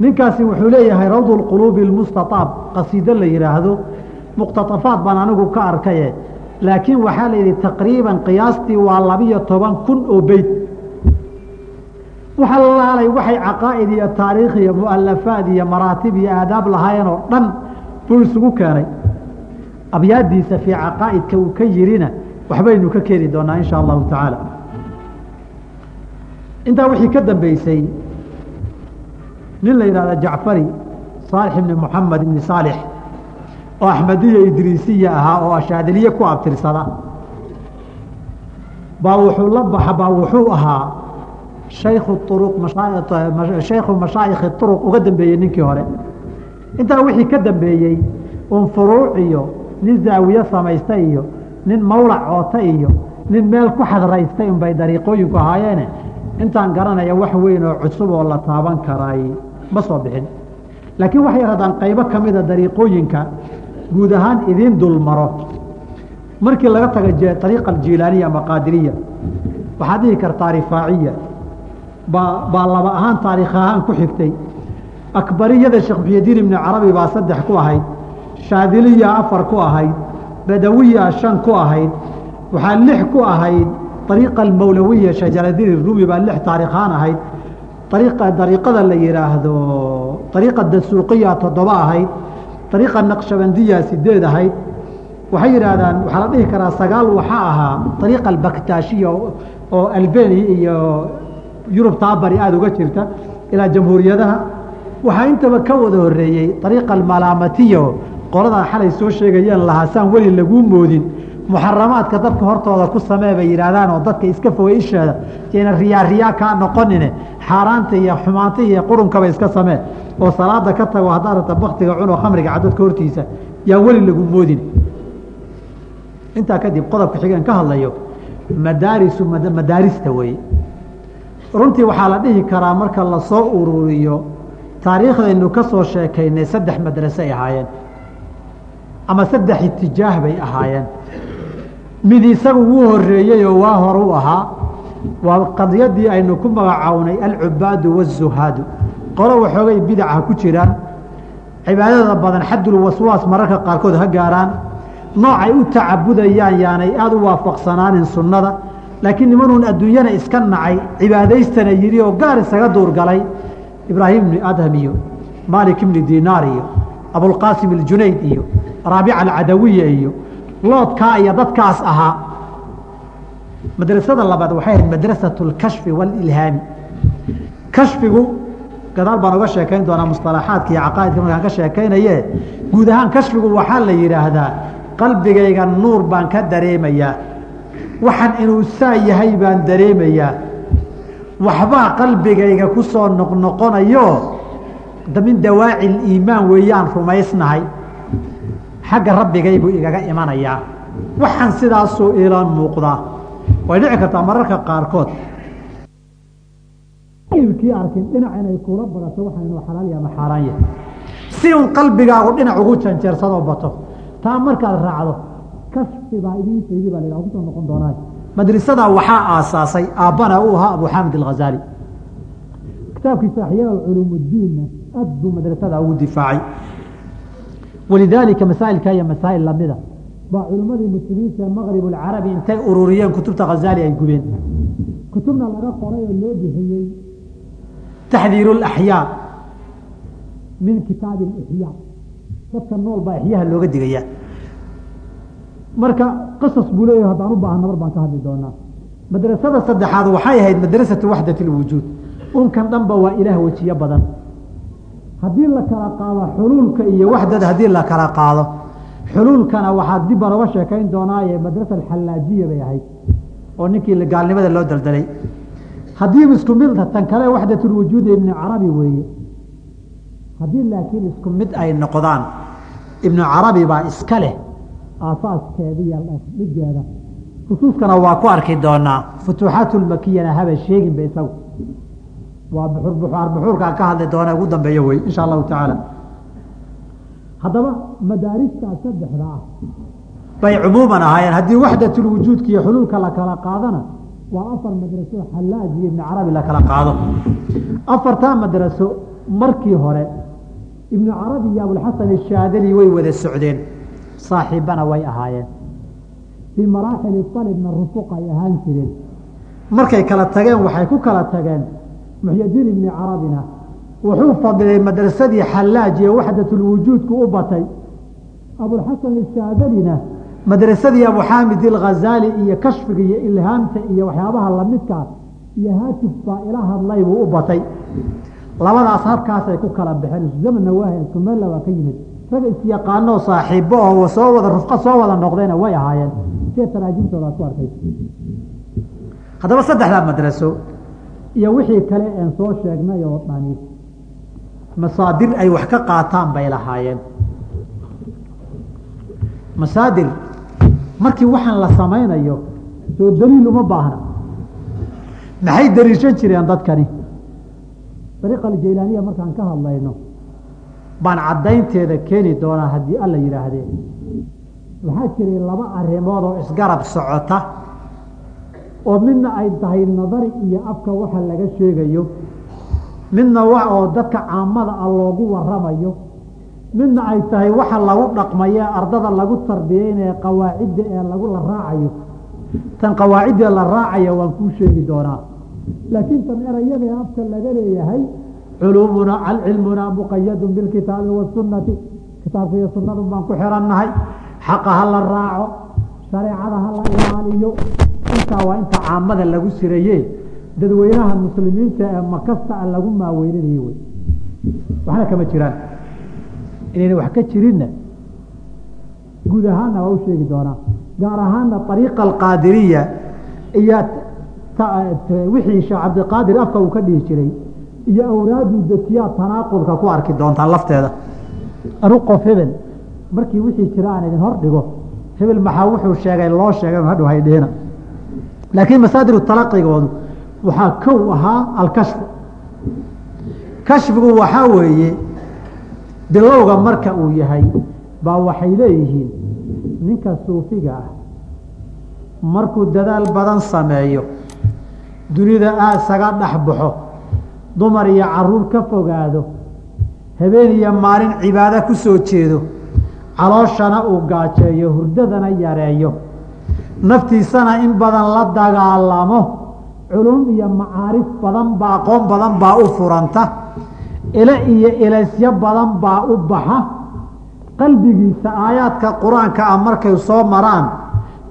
Speaker 1: Ninkaasi wuxuu leeyahay rawdu lquluubi lmustaaab qasiido la yidhaahdo muqtaafaad baan anigu ka arkaye laakiin waxaa la yidhi taqriiban qiyaastii waa labiyo toban kun oo beyt waxa laalay waxay caqaa'id iyo taariikh iyo mualafaad iyo maraatib iyo aadaab lahaayeen oo dhan buu isugu keenay abyaadiisa fii caqaa'idka uu ka yirina waxbaynu ka keeni doonaa insha allahu tacaala. Intaa wixii ka dambeysay nin la yidhahda jacfari saalix ibni moxamed ibni saalix oo axmediya idriisiya ahaa oo ashaadiliye ku abtirsada baa wuxuu la baxa baa wuxuu ahaa shayku uruq shaykhu mashaayikhi uruq uga dambeeyey ninkii hore. Intaa wixii ka dambeeyey un furuuc iyo nin zaawiye samaysta iyo nin mawlac coota iyo nin meel ku xadraystay unbay dariiqooyinku ahaayeene intaan garanaya wax weyn oo cusub oo la taaban karay. Ma soo bixin. Laakiin waxay rahdaan qaybo ka mida dariiqooyinka guud ahaan idiin dul maro markii laga taga ariiqa aljilaaniya ama qaadiriya waxaad dhihi kartaa rifaaciya. Baa baa laba ahaan taariikh ahaan ku xigtay. Akbariyada sheekh muxyidiin ibni carabi baa saddex ku ahayd shaadiliya afar ku ahayd badawiya shan ku ahayd waxaa lix ku ahayd ariiqa almawlawiya shajaradin rumi baa lix taariikhaan ahayd ariiqa dariiqada la yidhaahdo ariiqa dasuuqiya toddoba ahayd ariiqa naqshabandiya sideed ahayd. Waxay yidhaahdaan waxaa la dhihi karaa sagaal waxaa ahaa ariiqa albaktaashiya oo albeni iyo yurub taabari aada uga jirta ilaa jamhuuriyadaha. Waxaa intaba ka wada horeeyey ariiqa almalaamatiya qoladaa xalay soo sheegayeen lahaasaan weli laguu moodin muxaramaadka dadka hortooda ku samee bay yidhaahdaan oo dadka iska fogay isheeda yayna riyaa riyaa kaa noqonine xaaraanta iyo xumaanta iyo qurunkaba iska samee oo salaada ka tago haddaad rabta baktiga cunoo khamriga cadadka hortiisa yaa weli lagu moodin. Intaa kadib qodobka xigeen ka hadlayo madaarisu madaarista weeye. Runtii waxaa la dhihi karaa marka la soo ururiyo taariikhdaynu ka soo sheekaynay saddex madrase ay ahaayeen ama saddex itijaah bay ahaayeen. Mid isagu wuu horeeyey oo waa hor u ahaa. Waa qadiyadii aynu ku magacawnay alcubaadu wazuhaadu qolo waxoogay bidaca ku jiraan. Cibaadada badan xadulwaswaas mararka qaarkood ha gaaraan. Noocay u tacabudayaan yaanay aada u waafaqsanaanin sunnada. Laakiin nimanuun adduunyana iska nacay cibaadaystana yidhi oo gaar isaga duurgalay ibraahim ibni adham iyo maalik ibni dinaar iyo abulqaasim aljunayd iyo raabica alcadawiya iyo loodkaa iyo dadkaas ahaa madrasada labaad waxay ahayd madrasatu اlkashfi wاlilhaami kashfigu gadaal baan uga sheekayn doonaa musطalaxaadka iyo caqaa'idka markaan ka sheekaynaye guud ahaan kashfigu waxaa la yidhaahdaa qalbigayga nuur baan ka dareemayaa waxan inuu saa yahay baan dareemayaa waxbaa qalbigayga ku soo noqnoqonayo Min dawaaci iimaan weeyaan rumaysnahay. Xagga rabbigay buu igaga imanayaa waxaan sidaasuu iila muuqdaa way dhici kartaa mararka qaarkood. Kii arkin dhinac inay kuula badato waxaa xalaal yahay ama xaaraan yahay. Si un qalbigaagu dhinac ugu janjeersadoo bato taa markaad raacdo kashfi baa idiin faydi baa la ku soo noqon doonaa. Madrasadaa waxaa aasaasay aabbana uu ahaa abu xaamid alghazaali kitaabkiisa axyaa culuum اdiinna aad buu madrasadaa ugu difaacay. Walidaalika masaailka iyo masaail lamida. Baa culimmadii muslimiinta ee maqrib ulcarabi intay ururiyeen kutubta khazali ay gubeen. Kutubna laga qoray oo loo bixiyey taxdiiru laxyaa min kitaabi lixyaa dadka nool baa ixyaha looga digayaa marka qasas buu leeyahay haddaan u baahan nabar baan ka hadli doonaa. Madrasada saddexaad waxay ahayd madrasatu waxdat lwujuud unkan dhanba waa ilaah wejiyo badan haddii la kala qaado xuluulka iyo waxdada haddii la kala qaado xuluulkana waxaa dib baan oga sheekayn doonaaye madrasa alxallaajiya bay ahayd oo ninkii gaalnimada loo daldalay. Haddiiba isku mid tan kale waxdatulwujuudi ibni carabi weeye. Haddii laakiin isku mid ay noqdaan ibnu carabi baa iska leh aasaaskeeda iyo dhigeeda fusuuskana waa ku arki doonaa futuuxaatulmakiyana haba sheeginba isagu waa buxuurkaan ka hadli doona ugu dambeeyo wey insha allahu tacaala. Haddaba madaaristaa saddexda ah bay cumuuman ahaayeen. Haddii waxdatulwujuudka iyo xuluulka la kala qaadana waa afar madraso xallaaj iyo ibni carabi la kala qaado. Afartaa madraso markii hore ibnu carabi iyo abulxasan ashaadali way wada socdeen. Saaxiibbana way ahaayeen. Fii maraaxili alibna rufuq ay ahaan jireen. Markay kala tageen waxay ku kala tageen muxyadiin ibni carabina wuxuu fadilay madrasadii xallaaj iyo waxdatulwujuudku u batay. Abulxasan ashaadalina madrasadii abu xaamid ilghazaali iyo kashfiga iyo ilhaamta iyo waxyaabaha lamidkaa iyo haatif baa ila hadlay buu u batay. Labadaas halkaasay ku kala baxeen iszamanna waahayn sumella waa ka yimid rag isyaqaanoo saaxiibo oo soo wada rufqa soo wada noqdayna way ahaayeen. Sie taraajimtoodaad ku arkay? Haddaba saddexdaa madraso iyo wixii kale een soo sheegnay oo dhani. Masaadir ay wax ka qaataan bay lahaayeen. Masaadir markii waxaan la samaynayo soo daliil uma baahna. Maxay daliishan jireen dadkani? Dariiqa aljaylaaniya markaan ka hadlayno baan caddaynteeda keeni doonaa haddii alla yidhaahdee. Waxaa jiray laba arrimood oo isgarab socota oo midna ay tahay nadari iyo afka waxa laga sheegayo. Midna oo dadka caamada ah loogu waramayo. Midna ay tahay waxa lagu dhaqmayo ardada lagu tarbiyeynaye qawaacidda ee lagu la raacayo. Tan qawaaciddee la raacayo waan kuu sheegi doonaa. Laakiin tan erayadee afka laga leeyahay culuumuna cilmunaa muqayadun bilkitaabi wasunati kitaabka iyo sunadu baan ku xirannahay. Xaqa ha la raaco shareecada ha la ilaaliyo intaa waa inta caamada lagu siraye dadweynaha muslimiinta ee makasta a lagu maaweyninayo wey waxna kama jiraan. Inayna wax ka jirinna guud ahaanna waa u sheegi doonaa. Gaar ahaanna ariiqa alqaadiriya iyo wixii sheekh cabdiqaadir afka uu ka dhihi jiray iyo awraadu dejiyaa tanaaqulka ku arki doontaan lafteeda. Anu hebel markii wixii jira idin hor dhigo hebel maxaa wuxuu sheegay loo sheegay hadhow haydheena laakiin masaadiru talaqigoodu waxaa kow ahaa alkashfu kashfigu waxaa weeye bilowga marka uu yahay baa waxay leeyihiin ninka suufiga ah markuu dadaal badan sameeyo dunida isaga dhex baxo dumar iyo carruur ka fogaado habeen iyo maalin cibaado ku soo jeedo calooshana uu gaajeeyo hurdadana yareeyo naftiisana in badan la dagaalamo. Culum iyo macaarif badan baa aqoon badan baa u furanta. Ile iyo ilaysyo badan baa u baxa. Qalbigiisa aayaadka qur'aanka ah markay soo maraan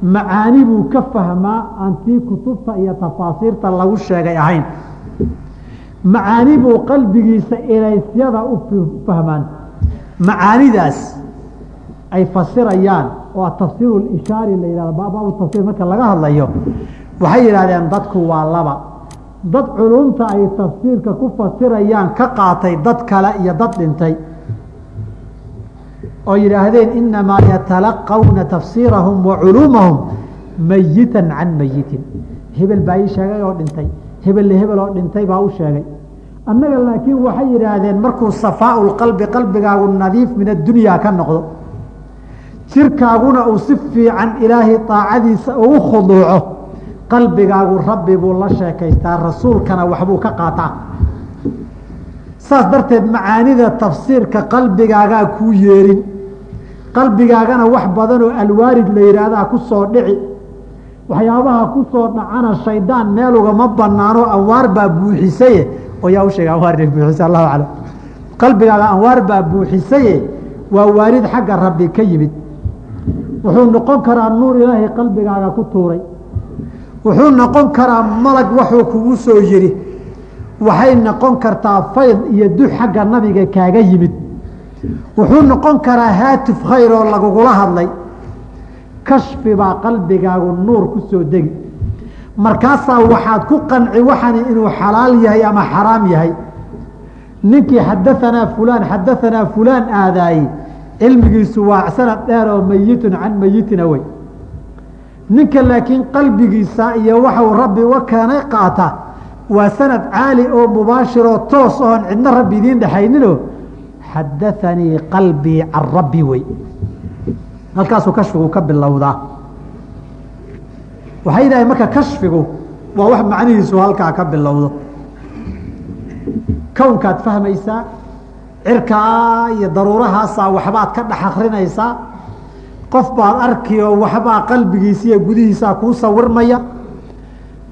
Speaker 1: macaani buu ka fahmaa aantii kutubta iyo tafaasiirta lagu sheegay ahayn. Macaani buu qalbigiisa ilaysyada u fahmaan. Macaanidaas ay fasirayaan oo tafsiir ishaari la yihahdo baabu tafsir marka laga hadlayo waxay yidhahdeen dadku waa laba. Dad culumta ay tafsiirka ku fasirayaan ka qaatay dad kale iyo dad dhintay. Oo yidhaahdeen inamaa yatalaqawna tafsiirahum wa culuumahum mayitan can mayitin hebel baa ii sheegay oo dhintay. Hebelle hebel oo dhintay baa u sheegay. Annaga laakiin waxay yidhaahdeen markuu safaau qalbi qalbigaagu nadiif min addunyaa ka noqdo jirkaaguna uu si fiican ilaahay daacadiisa ugu khuduuco qalbigaagu rabbi buu la sheekaystaa rasuulkana waxbuu ka qaataa. Saas darteed macaanida tafsiirka qalbigaagaa kuu yeerin. Qalbigaagana wax badanoo alwaarid la yidhaahdaa ku soo dhici. Waxyaabaha ku soo dhacana shaydaan meel ugama banaano anwaar baa buuxisaye. Oo yaa u sheega buuxisa allahu aclam. Qalbigaaga anwaar baa buuxisaye waa waarid xagga rabbi ka yimid wuxuu noqon karaa nuur ilaahay qalbigaaga ku tuuray. Wuxuu noqon karaa malag waxuu kugu soo yiri waxay noqon kartaa fayd iyo dux xagga nabiga kaaga yimid. Wuxuu noqon karaa haatif khayr oo lagugula hadlay. Kashfi baa qalbigaagu nuur ku soo degi. Markaasaa waxaad ku qanci waxani inuu xalaal yahay ama xaraam yahay. Ninkii xadaanaa fulaan xadaanaa fulaan aadaayey cilmigiisu waa sanad dheer oo meyitun can meyitina wey. Ninka laakiin qalbigiisa iyo waxau rabbi uga keenay qaata waa sanad caali oo mubaashiroo toos oon cidna rabbi idiin dhexaynino xadaanii qalbii can rabbi wey. Halkaasuu kashfigu ka bilowdaa. Waxay yidhahay marka kashfigu waa wax macnihiisu halkaa ka bilowdo. Kownkaad fahmaysaa cirkaa iyo daruurahaasaa waxbaad ka dhex akrinaysaa qof baad arki oo waxbaa qalbigiisa iyo gudihiisaa kuu sawirmaya.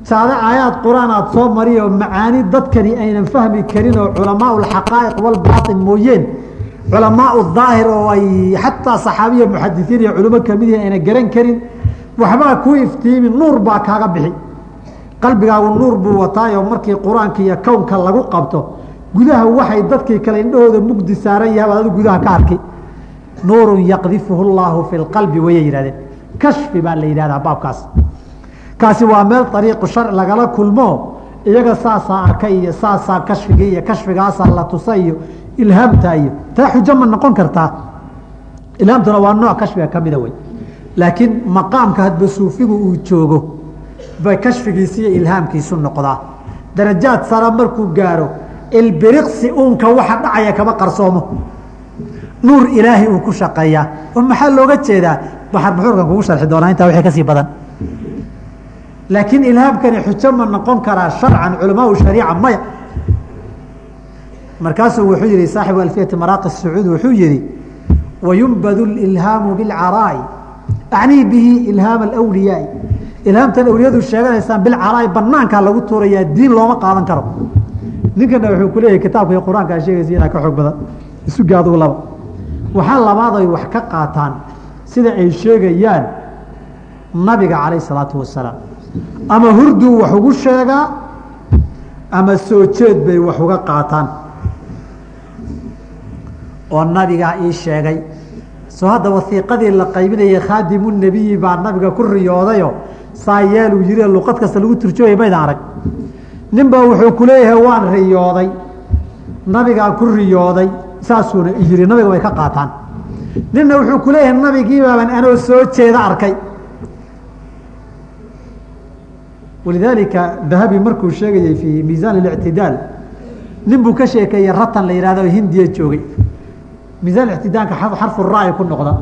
Speaker 1: Saade aayaad qur'aan aad soo mari oo macaani dadkani aynan fahmi karin oo culamaau alxaqaa'iq walbaatin mooyeen. Culamaau daahir oo ay xataa saxaabiya muxadisiin iyo culimo ka mid yihiin ayna garan karin. Waxbaa kuu iftiimi nuur baa kaaga bixi. Qalbigaagu nuur buu wataayoo markii qur'aanka iyo kownka lagu qabto gudaha waxay dadkii kale indhahooda mugdi saaran yahay baad gudaha ka arki nuurun yaqdifuhu llaahu fi lqalbi wayay yidhahdeen kashfi baa la yidhahdaa baabkaas. Kaasi waa meel ariiqu sharci lagala kulmo iyaga saasaa arkay iyo saasaa kashfigii iyo kashfigaasaa la tusa iyo ilhaamta iyo taa xujo ma noqon kartaa. Ilhaamtuna waa nooc kashfiga ka mida wey laakiin maqaamka hadba suufigu uu joogo bay kashfigiisi iyo ilhaamkiisu noqdaa. Darajaad sara markuu gaaro ilbiriqsi uunka waxa dhacaya kama qarsoomo. Nuur ilaahay uu ku shaqeeyaa oo maxaa looga jeedaa? Waxaan buxuurkan kugu sharxi doonaa intaa wixii ka sii badan. Laakiin ilhaamkani xujo ma noqon karaa sharcan culamaau shariica maya. Markaasuu wuxuu yihi saaxibu alfiyati maraaqi sacuud wuxuu yihi wayunbadu ilhaamu bilcaraa'i. Acnii bihi ilhaam alwliyaai ilhaamtan awliyadu sheeganaysaan bilcaraa'i banaankaa lagu tuurayaa diin looma qaadan karo ninkana wuxuu ku leeyahay kitaabka qur'aankaa sheegaysa inaa ka xoog badan. Isuga adugu laba. Waxaa labaad ay wax ka qaataan sida ay sheegayaan nabiga calayh isalaatu wasalaam. Ama hurduu wax ugu sheegaa ama soo jeed bay wax uga qaataan. Oo nabigaa ii sheegay. Soo hadda wasiiqadii la qaybinayay khaadimu nebiyi baa nabiga ku riyoodayo saa yeeluu yiri luqad kasta lagu turjooya maydan arag nin baa wuxuu ku leeyahay waan riyooday. Nabigaa ku riyooday saasuuna yiri nabiga way ka qaataan. Ninna wuxuu ku leeyahay nabigiibaaban anoo soo jeeda arkay. Walidaalika dahabi markuu sheegayey fii miisaan اlictidaal nin buu ka sheekeeyey ratan la yihahdo hindiya joogay. Miisaan ictidaanka xarfu raa'i ku noqda.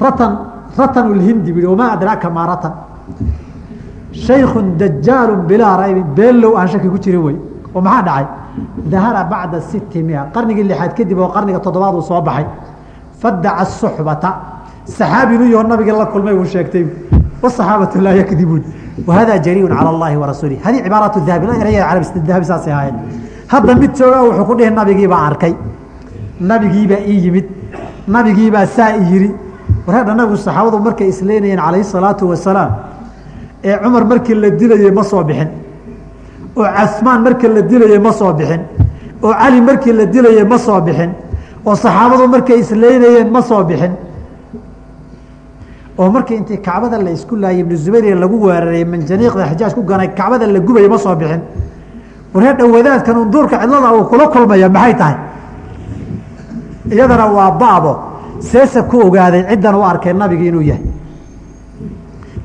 Speaker 1: Ratan ratan lhindi bu wamaa adraaka maa ratan shaykun dajaalu bilaa raybi beellow aan shaki ku jirin wey oo maxaa dhacay? Dahara bacda siti qarnigii lixaad kadib oo qarniga toddobaad uu soo baxay. Fadaca suxbata saxaabinu yaho nabiga la kulmay uu sheegtay. Wasaxaabatu laa yakdibuun. Wahada jariun calى اllahi warasuulih haddii cibaaraat dahabi eraya dahabi saasay ahaayeen. Hadda mid jooga wuxuu ku dhihi nabigiibaa arkay. Nabigiibaa ii yimid. Nabigiibaa saa i yiri. Wareedha nabigu saxaabadu markay isleynayeen calayhi salaatu wasalaam ee cumar markii la dilayey ma soo bixin. Oo casmaan markii la dilayey ma soo bixin. Oo cali markii la dilayey ma soo bixin. Oo saxaabadu markay isleynayeen ma soo bixin. Oo markii intii kacbada la isku laayay ibnu zubayr lagu weeraray manjaniiqda xijaaj ku ganay kacbada la gubaya ma soo bixin. Wareedha wadaadkan unduurka cidlada uu kula kulmaya maxay tahay? Iyadana waa baabo. Seesa ku ogaaday ciddan u arkay nabigi inuu yahay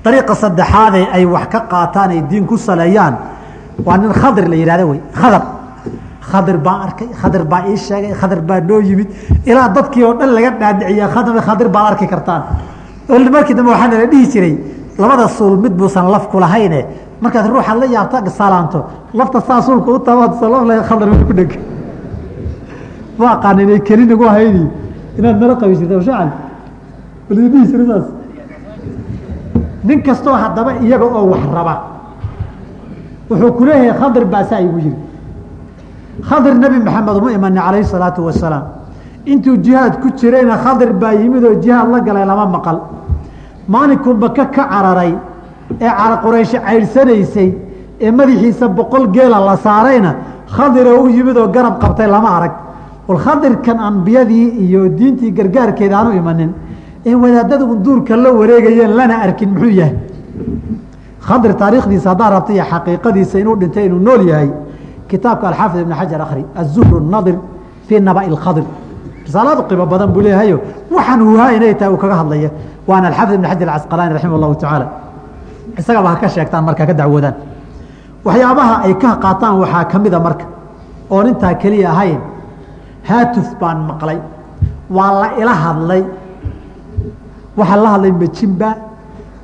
Speaker 1: dariiqa saddexaadee ay wax ka qaataan ay diin ku saleeyaan waa nin khadir la yihahdo wey khadar khadir baa arkay khadir baa ii sheegay khadir baa noo yimid ilaa dadkii oo dhan laga dhaadhiciya khadir baad arki kartaan markii dambe waxaa nala dhihi jiray labada suul mid buusan laf ku lahayne markaad ruuxaad la yaabta salaanto lafta saa suulka u tabaad khadar ku dheg ma aqaan inay keli nagu haydi inaad nala qabi jirta walidi dhihi jira saas nin kastoo haddaba iyaga oo wax raba. Wuxuu ku leeyahay khadir baa saa igu yiri. Khadir nebi maxamed uma imani calayhi salaatu wasalaam intuu jihaad ku jirayna khadir baa yimid oo jihaad la galay lama maqal. Maalinkuu maka ka cararay ee cara qurayshi cayrsanaysay ee madaxiisa boqol geela la saarayna khadiroo u yimid oo garab qabtay lama arag. Walkhadirkan ambiyadii iyo diintii gargaarkeeda aanu imanin ee wadaadada unduurka la wareegayeen lana arkin muxuu yahay? Khadir taariikhdiisa haddaa rabta iyo xaqiiqadiisa inuu dhintay inuu nool yahay kitaabka alxaafid ibn xajar akhri azuhru nadir fii naba'i lkhadir risaaladu qiimo badan buu leeyahayo. Waxaan huhaa inay tahay uu kaga hadlaya waana alxaafid ibn xajar acasqalaani raximah allahu tacaala. Isagaba ha ka sheegtaan marka ka dacwoodaan. Waxyaabaha ay ka qaataan waxaa ka mida marka oon intaa keliya ahayn. Haatuf baan maqlay. Waa la ila hadlay waxaa la hadlay ma jinba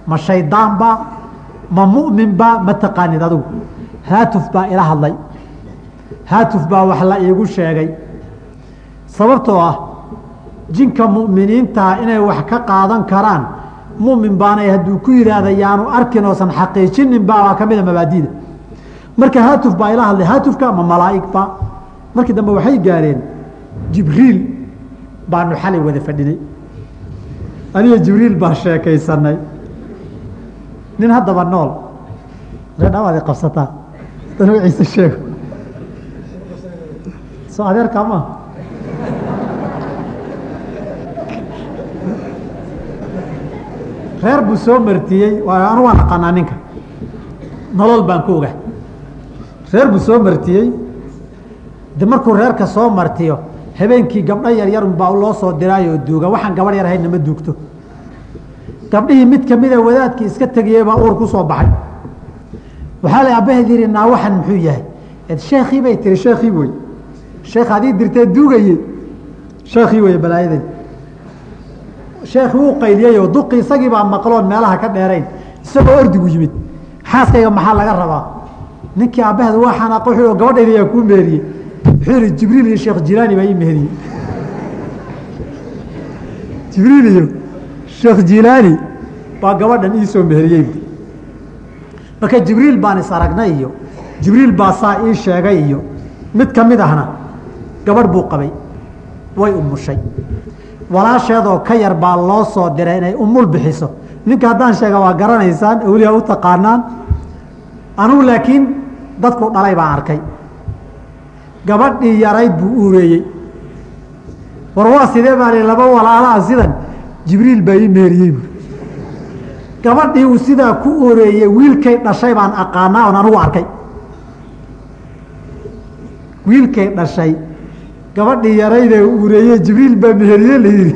Speaker 1: ma shaydaanba ma mu'minba ma taqaanid adigu haatuf baa ila hadlay. Haatuf baa wax la iigu sheegay. Sababtoo ah jinka mu'miniintaa inay wax ka qaadan karaan mu'min baanay hadduu ku yidhaahda yaanu arkin oosan xaqiijinin ba waa ka mida mabaadida. Marka haatuf baa ila hadlay haatufka ma malaa'igba markii dambe waxay gaareen jibriil baanu xalay wada fadhinay aniga jibriil baa sheekaysanay. Nin haddaba nool. Reedhawaad i qabsataa. Magaciisa sheego. Soo adeerkaa ma. Reer buu soo martiyey. Anu waan aqaanaa ninka. Nolol baan ku oga reer buu soo martiyey. De markuu reerka soo martiyo habeenkii gabdho yaryarun baa loo soo diraayo oo duuga. Waxaan gabadh yar ahayn nama duugto. Gabdhihii mid kamida wadaadkii iska tegiyey baa uur ku soo baxay. Waxaa la abaheed yihi naa waxan muxuu yahay? Sheekii bay tiri sheekii wey. Sheekh adii dirtee duugaye sheekii wey balaayaday. Sheekhi wuu qayliyey oo duqi isagii baa maqloon meelaha ka dheerayn. Isagoo ordigu yimid xaaskayga maxaa laga rabaa? Ninkii aabbaheed waa xanaaq wuxuu gabadhayda yaa kuu meeriyey wuxuu yihi jibriil iyo sheekh jilaani baa ii meheriyey jibriil iyo sheekh jilaani baa gabadhan iisoo meheriyey marka jibriil baan is aragnay iyo jibriil baa saa ii sheegay iyo mid ka mid ahna gabadh buu qabay way umushay walaasheedoo ka yar baa loo soo diray inay umul bixiso. Ninka haddaan sheega waa garanaysaan awliyaa u taqaanaan anugu laakiin dadku dhalay baan arkay gabadhii yarayd buu uureeyey war waa sidee baa li laba walaalaha sidan? Jibriil baa ii meeriyey bu gabadhii uu sidaa ku uureeyey wiilkay dhashay baan aqaanaa oon anugu arkay. Wiilkay dhashay gabadhii yaraydee uureeye jibriil baa meheriye la yihi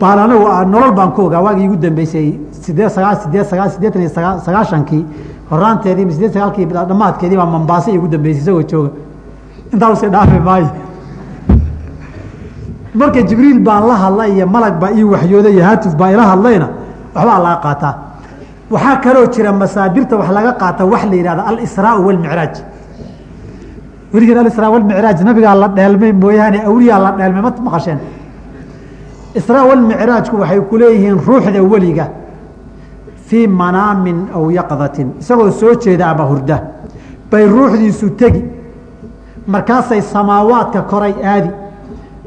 Speaker 1: baan anigu nolol baan ku ogaa. Waagii igu dambeysay sideed sagaa sideed sagaa sideetan iyo sagaa sagaashankii horaanteedii sideed sagaalkii dhamaadkeedii baa mambaase igu dambeysay isagoo jooga intaa u sii dhaafi maayo marka jibriil baan la hadlay iyo malag baa ii waxyooday iyo haatif baa ila hadlayna waxbaa laga qaataa waxaa kaloo jira masaadirta wax laga qaata wax la yihahda alisraa walmicraaj weligeen alisraa walmicraaj nabigaa la dheelmay mooyaane awliyaa la dheelmay ma maqasheen. Israa walmicraajku waxay ku leeyihiin ruuxda weliga fii manaamin aw yaqdatin. Isagoo soo jeeda ama hurda bay ruuxdiisu tegi markaasay samaawaadka koray aadi.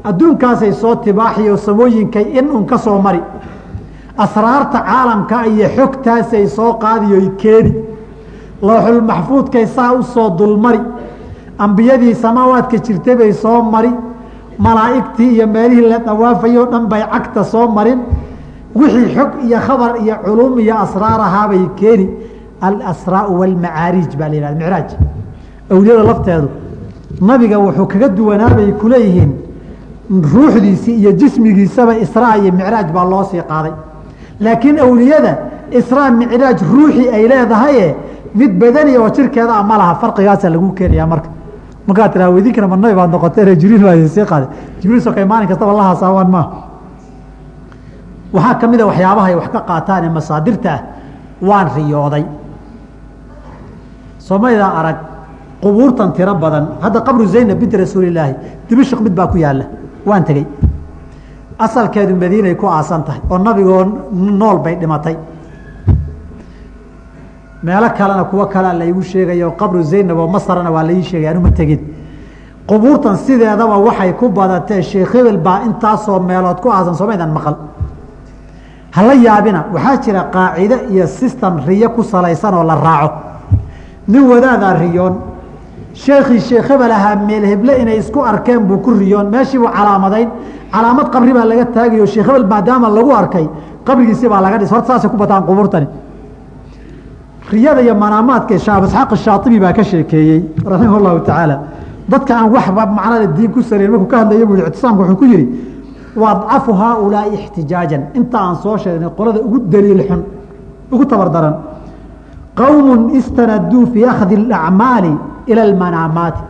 Speaker 1: Adduunkaasay soo tibaaxiyo samooyinkay in un ka soo mari. Asraarta caalamka iyo xogtaasay soo qaadiyoy keeni. Looxulmaxfuudkay saa u soo dulmari. Ambiyadii samaawaadka jirtay bay soo mari. Malaa'igtii iyo meelihii la dhawaafayoo dhan bay cagta soo marin. Wixii xog iyo khabar iyo culuum iyo asraar ahaabay keeni. Alasraau walmacaariij baa la yihahda micraaj. Awliyada lafteedu nabiga wuxuu kaga duwanaabay kuleeyihiin ruuxdiisii iyo jismigiisaba israa iyo micraaj baa loo sii qaaday. Laakiin awliyada israa micraaj ruuxii ay leedahaye mid badani oo jirkeeda a ma laha. Farqigaasa lagu keenayaa marka. Markaa tiraa weydinkana ma nabi baad noqotee jibriil baa sii qaaday. Jibriil sokay maalin kastaba la hasaawaan maaha waxaa ka mid waxyaabaha ay wax ka qaataan ee masaadirta ah waan riyooday. Somaydaa arag qubuurtan tiro badan. Hadda qabru zaynab binti rasuulilaahi dimashq mid baa ku yaalla waan tegey. Asalkeedu madiinay ku aasan tahay oo nabigoo nool bay dhimatay. Meelo kalena kuwo kalea laigu sheegayo qabru zaynab oo masrana waa laii sheegay anuma tegin. Qubuurtan sideedaba waxay ku badatee sheekh hebel baa intaasoo meelood ku aasan somaydan maqal. Hala yaabina waxaa jira qaacide iyo system riyo ku salaysan oo la raaco. Nin wadaadaa riyoon sheekhii sheekh hebel ahaa meel heble inay isku arkeen buu ku riyoon. Meeshii buu calaamadayn. Calaamad qabri baa laga taagayo sheekh hebel maadaama lagu arkay qabrigiisi baa laga dhis horta saasay ku bataan qubuurtani. Riyada iyo manaamaadka shaab isxaaq shaaibi baa ka sheekeeyey raximah اllahu tacaala dadka aan waxba macnada diin ku sarayn markuu ka hadlaya bu ictisaamka wuxuu ku yihi waadcafu haaulaai ixtijaajan. Inta aan soo sheegnay qolada ugu daliil xun ugu tabardaran qowmu istanaduu fii akhdi اacmaali ila almanaamaati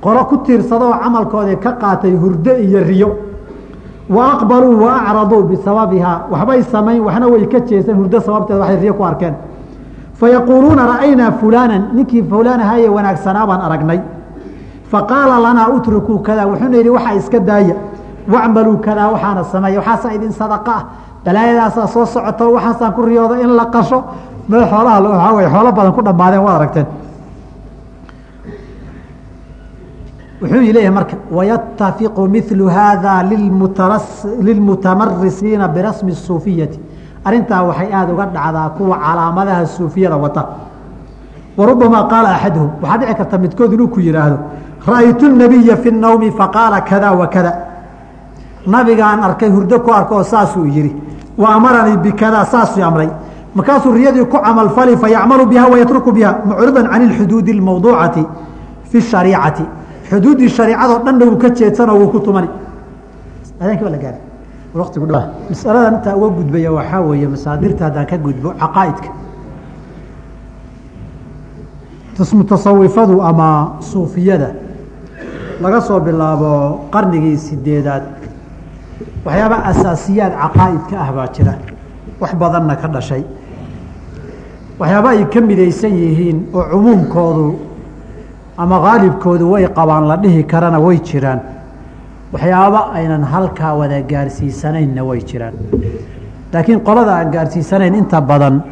Speaker 1: qolo ku tiirsadoo camalkoodii ka qaatay hurdo iyo riyo. Wa aqbaluu wa acraduu bisababihaa waxbay samayn waxna way ka jeeseen hurdo sababteeda waxay riyo ku arkeen. Fayaquuluuna ra'aynaa fulaanan ninkii fulaanahaye wanaagsanaa baan aragnay. Faqaala lanaa utrukuu kada wuxuuna yidhi waxaa iska daaya. Wacmaluu kadaa waxaana sameeya. Waxaasaa idin sadaqa ah. Balaayadaasaa soo socoto waxaasaan ku riyooda in la qasho meel xoolaha waxaa wey xoolo badan ku dhamaadeen waad aragteen. Wuxuu leeyahay marka wayatafiqu milu haada limutara lilmutamarisiina birasmi الsuufiyati arrintaa waxay aada uga dhacdaa kuwa calaamadaha suufiyada wata. Warubama qaala axaduhum waxaa dhici karta midkood inuu ku yihaahdo ra'aytu nabiya fi nawmi faqaala kada wa nabigaan arkay hurdo ku arko oo saasuu yihi wa amaranii bikada saasuu amray markaasuu riyadii ku camalfali fayacmalu biha wayatruku biha mucridan can اlxuduudi اlmawduucati fi الshariicati xuduuddii shariicadoo dhanna wuu ka jeedsanoo wuu ku tumani adaankii baa la gaara waqtigu dh masaladan intaa uga gudbaya waxaa weeye masaadirta haddaan ka gudbo caqaa'idka mutasawifadu ama suufiyada laga soo bilaabo qarnigii sideedaad waxyaaba asaasiyaad caqaa'idka ah baa jira wax badanna ka dhashay waxyaaba ay ka midaysan yihiin oo cumuumkoodu ama haalibkoodu way qabaan la dhihi karana way jiraan. Waxyaaba aynan halkaa wada gaarsiisanaynna way jiraan. Laakiin qolada aan gaarsiisanayn inta badan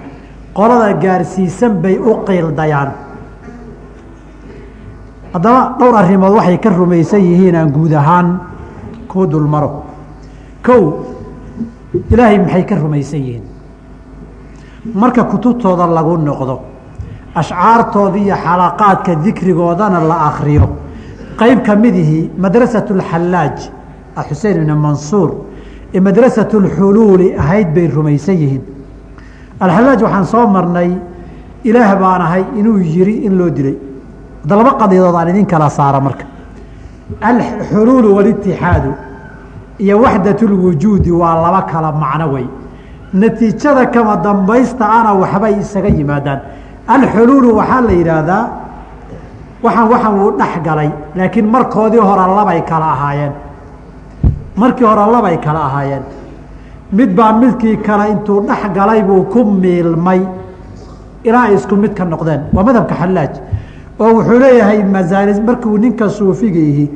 Speaker 1: qolada gaarsiisan bay u qiildayaan haddaba dhowr arrimood waxay ka rumaysan yihiin aan guud ahaan kuu dulmaro. Kow ilaahay maxay ka rumaysan yihiin marka kutubtooda lagu noqdo ashcaartooda iyo xalaqaadka dikrigoodana la akriyo qayb ka midihii madrasatu اlxallaaj xusein ibn mansuur ee madrasatu اlxuluuli ahayd bay rumaysan yihiin alxallaaj waxaan soo marnay ilaah baan ahay inuu yiri in loo dilay hadda laba qadiyadood aan idin kala saara marka alxuluulu walitixaadu iyo waxdat اlwujuudi waa laba kala macno wey natiijada kama dambaysta ana waxbay isaga yimaadaan. Alxuluulu waxaa la yidhaahdaa waxaan waxaan wuu dhex galay laakiin markoodii hore labay kala ahaayeen. Markii hore labay kala ahaayeen. Mid baa midkii kale intuu dhex galay buu ku miilmay. Ilaa ay isku mid ka noqdeen. Waa madhabka xallaaj. Oo wuxuu leeyahay masaali markuu ninka suufiga ihi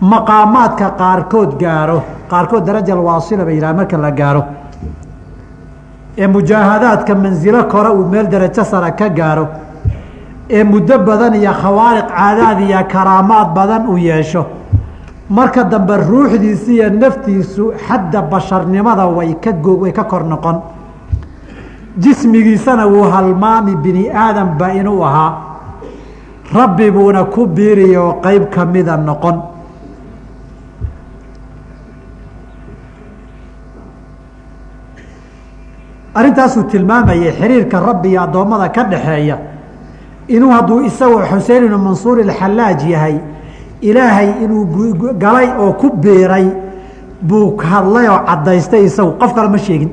Speaker 1: maqaamaadka qaarkood gaaro. Qaarkood daraja alwaasila bay yidhaha marka la gaaro ee mujaahadaadka mansilo kore uu meel darajo sara ka gaaro ee muddo badan iyo khawaariq caadaad iyo karaamaad badan uu yeesho marka dambe ruuxdiisi iyo naftiisu xadda basharnimada way ka go way ka kor noqon. Jismigiisana wuu halmaami bini aadamba inuu ahaa. Rabbi buuna ku biiriya oo qeyb kamida noqon arrintaasuu tilmaamayay xiriirka rabbi iyo addoommada ka dhaxeeya inuu hadduu isagoo xusein ibnu mansuur ilxallaaj yahay ilaahay inuu galay oo ku biiray buu hadlay oo caddaystay isagu. Qof kale ma sheegin.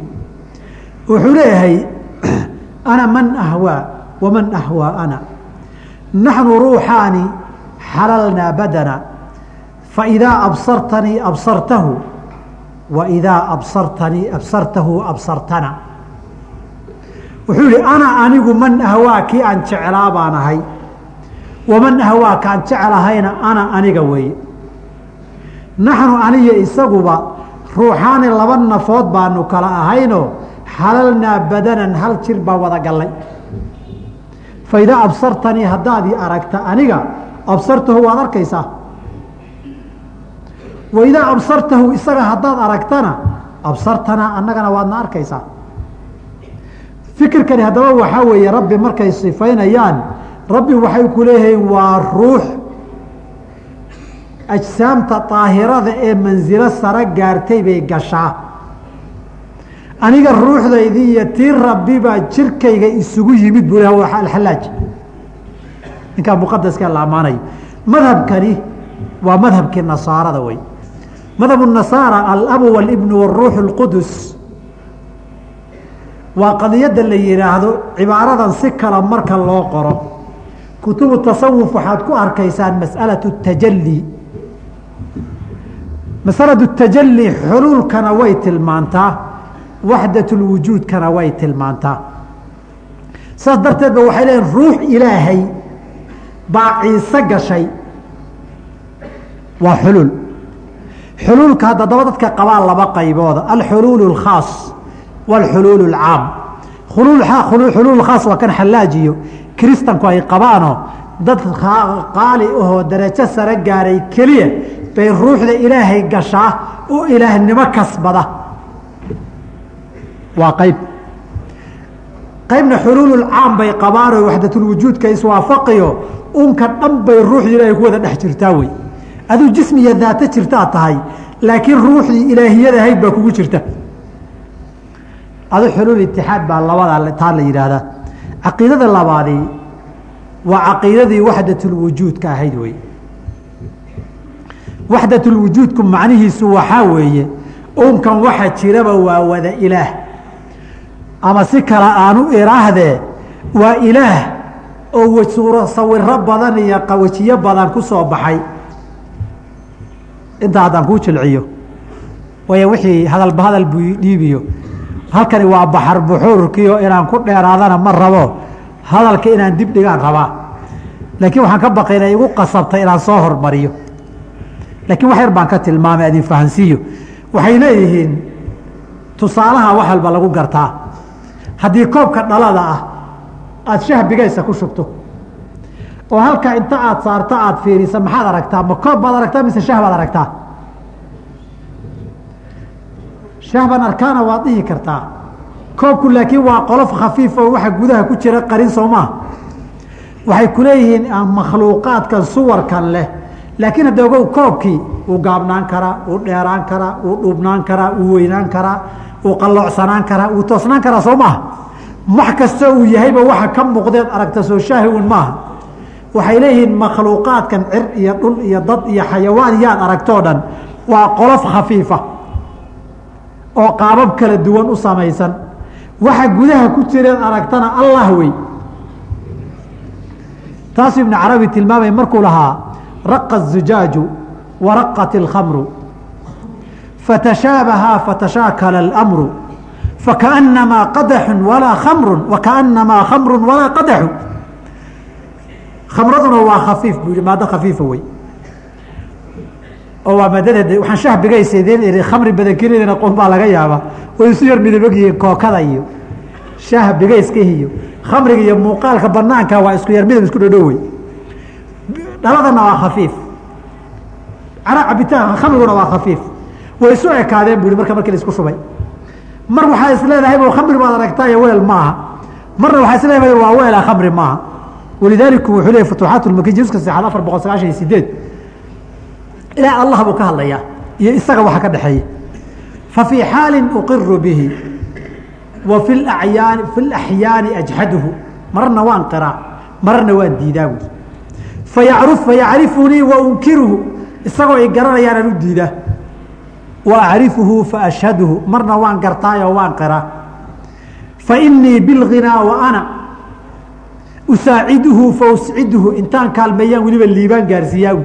Speaker 1: Wuxuu leeyahay ana man ahwaa waman ahwaa ana. Naxnu ruuxaani xalalnaa badana. Faidaa absartanii absartahu wa idaa absartanii absartahu absartana wuxuu yihi ana anigu man ahwaa kii aan jeclaa baan ahay. Waman ahwaa kaan jeclahayna ana aniga weeye naxnu aniyo isaguba ruuxaani laba nafood baanu kala ahaynoo xalalnaa badanan hal jir baa wada gallay. Faidaa absartanii haddaadii aragta aniga absartahu waad arkaysaa. Waidaa absartahu isaga haddaad aragtana absartanaa annagana waadna arkaysaa fikirkani haddaba waxaa weeye rabbi markay sifaynayaan rabbi waxay ku leeyihiin waa ruux. Ajsaamta daahirada ee mansilo saro gaartay bay gashaa. Aniga ruuxdaydii iyo tii rabbi baa jirkayga isugu yimid buu leh waa alxalaaj ninkaa muqadaska la ammaanayo madhabkani waa madhabkii nasaarada wey madhab nasaara alabu walibnu waruuxu اlqudus waa qadiyadda la yihaahdo cibaaradan si kala marka loo qoro kutubu tasawuf waxaad ku arkaysaan mas'alaة اtajali masaladu tajali xuluulkana way tilmaantaa waxdat lwujuudkana way tilmaantaa saas darteed ba waxay leeyiin ruux ilaahay baa ciise gashay waa xuluul xuluulka hadda daba dadka qabaa laba qaybooda alxuluul اlkhaas wاlxuluul اlcaam xuluul khaas waa kan xallaajiyo kiristanku ay qabaano dad qaali ahoo darajo sare gaaray keliya bay ruuxda ilaahay gashaa oo ilaahnimo kasbada waa qayb qaybna xuluululcaam bay qabaanoo waxdatulwujuudka iswaafaqiyo unka dhan bay ruuxda ilaahay ku wada dhex jirtaa wey aduu jismi iyo daato jirtaa tahay laakiin ruuxdii ilaahiyadahayd baa kugu jirta adu xuluul itixaad baa labada taa la yidhaahdaa caqiidada labaadi waa caqiidadii waxdatulwujuudka ahayd wey waxdatulwujuudku macnihiisu waxaa weeye unkan waxa jiraba waa wada ilaah. Ama si kale aanu iraahdee waa ilaah oo sawiro badan iyo qawajiyo badan ku soo baxay. Intaa haddaan kuu jilciyo waaya wixii hadalba hadal buu dhiibiyo halkani waa baxar buxuurkiio inaan ku dheeraadana ma rabo. Hadalka inaan dib dhigaan rabaa laakiin waxaan ka baqay inay igu qasabtay inaan soo hormariyo. Laakiin wax yar baan ka tilmaamay adin fahansiiyo. Waxay leeyihiin tusaalaha wax walba lagu gartaa. Haddii koobka dhalada ah aada shahbigaysa ku shubto oo halka inta aada saarto aada fiirisa maxaad aragtaa? Ma koob baad aragtaa mise shah baad aragtaa shahban arkaana waad dhihi kartaa koobku laakiin waa qolof khafiif oo waxa gudaha ku jira qarin soo maa waxay ku leeyihiin makhluuqaadkan suwarkan leh. Laakiin hadda koobkii wuu gaabnaan karaa wuu dheeraan karaa wuu dhuubnaan karaa wuu weynaan karaa wuu qalloocsanaan karaa wuu toosnaan karaa soo maaha wax kastoo uu yahayba waxa ka muuqdeed aragta soo shaahi un maaha waxay leeyihiin makhluuqaadkan cir iyo dhul iyo dad iyo xayawaan yaad aragtoo dhan waa qolof khafiifa oo qaabab kala duwan u samaysan waxa gudaha ku jireed aragtana allah wey taasuu ibnu carabi tilmaamay markuu lahaa raqa الzujaaju waraqat اlkhamru fatashaabahaa fatashaakala اlamru fakaأnamaa qadaxu walaa khamru wakaأnamaa khamru walaa qadaxu khamraduna waa khafiif buu yihi maado khafiifa wey oo waa maadadeed waxaan shahbigaysadeen iri khamri badankeneedana qof baa laga yaabaa. Way isu yar midabog yihiin kookada iyo shaah bigayska iyo khamriga iyo muuqaalka banaanka waa isku yar midab isku dhodhow wey dhaladana waa khafiif. Cara cabitaan khamriguna waa khafiif. Way isu ekaadeen bui marka markii la isku shubay. Mar waxaa is leedahay khamri baad aragtaayo weel maaha. Marna waxaa is leedahay waa weela khamri maaha. Walidaalika wuxuu leeyay futuuxaat lmaki juska saxaad afar boqol sagaashan iyo sideed ilaah allah buu ka hadlayaa iyo isaga waxa ka dhexeeya. Fa fii xaalin uqiru bihi wa fi ayaani fi laxyaani ajhaduhu. Mararna waan qiraa mararna waan diidaa fayacru fayacrifunii wa unkiruhu. Isagoo i garanayaanaan u diidaa wa acrifuhu faashhaduhu marna waan gartaayoo waan qiraa. Fa inii bilghinaa wa ana usaaciduhu fausciduhu intaan kaalmeeyaan weliba liibaan gaarsiiyaa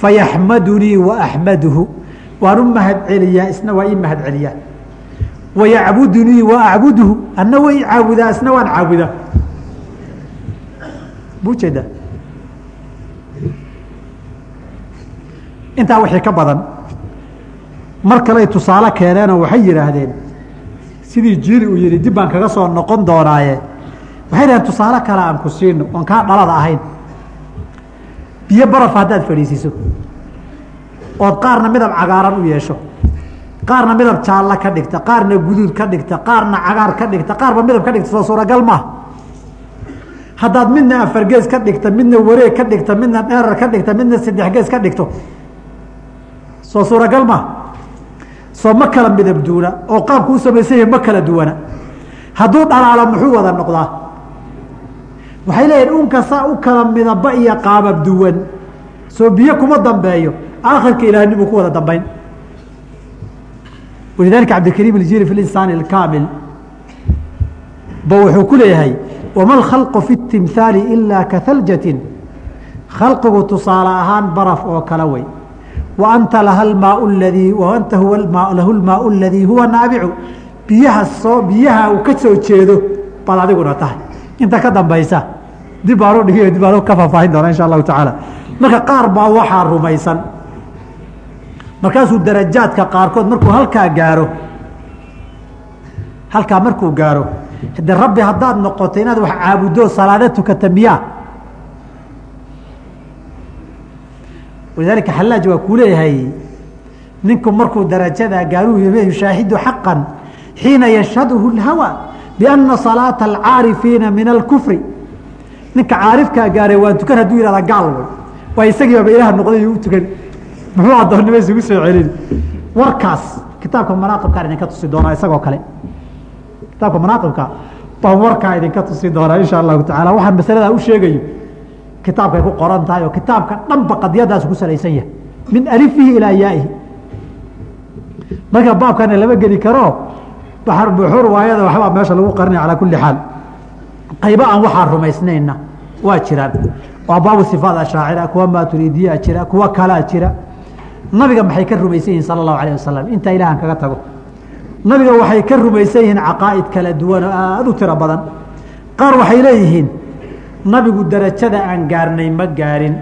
Speaker 1: fayaxmadunii wa axmaduhu waan u mahad celiyaa isna waa ii mahad celiyaa wayacbudunii wa acbuduhu anna way caabudaa isna waan caabudaa bu jeedaa intaa wixii ka badan mar kaley tusaale keeneenoo waxay yidhaahdeen sidii jiili uu yihi dib baan kaga soo noqon doonaaye waxay dhaheen tusaale kale aan ku siino oon kaa dhalada ahayn biyo baraf haddaad fadhiisiiso ood qaarna midab cagaaran u yeesho. Qaarna midab jaallo ka dhigta qaarna guduud ka dhigta qaarna cagaar ka dhigta qaarba midab ka dhigta soo suuragal maaha haddaad midna afar gees ka dhigta midna wareeg ka dhigta midna dheerar ka dhigta midna saddex gees ka dhigto. Soo suuragal ma soo ma kala midab duuna oo qaabku u samaysan ma kala duwana. Hadduu dhalaalo muxuu wada noqdaa waxay leeyihiin unka saa u kala midaba iyo qaabab duwan. Soo biyo kuma dambeeyo. Aakhirka ilaahnimu ku wada dambayn walidalika cabdikariim iljiri fi insaani اkaamil ba wuxuu ku leeyahay wama alkhalqu fi اtimhaali ilaa kahaljatin khalqigu tusaale ahaan baraf oo kala wey. Wa anta laha lmaau ladii wa anta huwa lahu lmaau aladii huwa naabicu biyaha soo biyaha uu ka soo jeedo baad adiguna tahay. Inta ka dambaysa dib baanu dhigi dib baanu ka faahfaahin doona insha allahu tacaala. Marka qaar baa waxaa rumaysan. Markaasuu darajaadka qaarkood markuu halkaa gaaro halkaa markuu gaaro de rabbi haddaad noqoto inaad wax caabuddo salaada tukata miyaa? Xallaaj waa kuu leeyahay ninku markuu darajadaa gaaruu yushaahidu xaqan xiina yashhaduhu اlhawa biana salaata alcaarifiina min alkufri ninka caarifkaa gaaray waan tukan hadduu yihahda gaal way. Waa isagiibaba ilaah noqday u tukan. Muxuu addoonnimo isugu soo celin? Warkaas kitaabka manaaqibkaan idinka tusi doonaa isagoo kale. Kitaabka manaaqibka baan warkaa idinka tusi doonaa insha allahu tacaala. Waxaan masaladaa u sheegayo kitaabkay ku qoran tahay oo kitaabka dhanba qadiyadaas ku salaysan yahay. Min alifihi ilaa yaa'ihi. Marka baabkana lama geli karo baxar buxur waayada waxbaa meesha lagu qarinaya calaa kulli xaal qaybo aan waxaa rumaysnayna waa jiraan waa baabu sifaat ashaacira kuwa maaturiidiyaa jira kuwa kalaa jira. Nabiga maxay ka rumaysan yihiin sala allahu alayh wasalam intaa ilahan kaga tago. Nabiga waxay ka rumaysan yihiin caqaa'id kala duwan oo aada u tiro badan. Qaar waxay leeyihiin nabigu darajada aan gaarnay ma gaarin.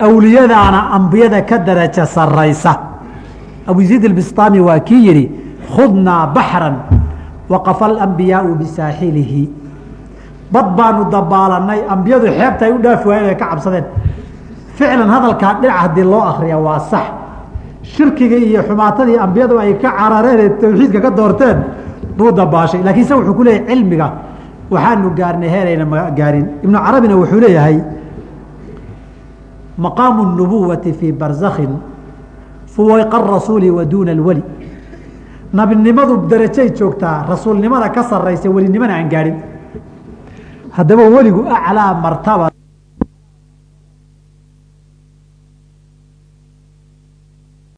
Speaker 1: Awliyadaana ambiyada ka darajo saraysa abuziid ilbistaami waa kii yidhi khudnaa baxran waqafa alambiyaau bisaaxilihi bad baanu dabaalanay ambiyadu xeebta ay u dhaafi waayeen ay ka cabsadeen ficlan hadalkaa dhinac haddii loo akriya waa sax shirkigii iyo xumaatadii ambiyadu ay ka carareen ee tawxiidka ka doorteen buu dabaashay lakiin se wuxuu ku leeyahay cilmiga waxaanu gaarnay heerayna ma gaarin ibnu carabina wuxuu leeyahay maqaamu الnubuwati fii barzakhin fuwayqa rasuuli wa duuna اlweli nabinimadu darajay joogtaa rasuulnimada ka saraysa welinimana aan gaadhin haddaba weligu aclaa martaba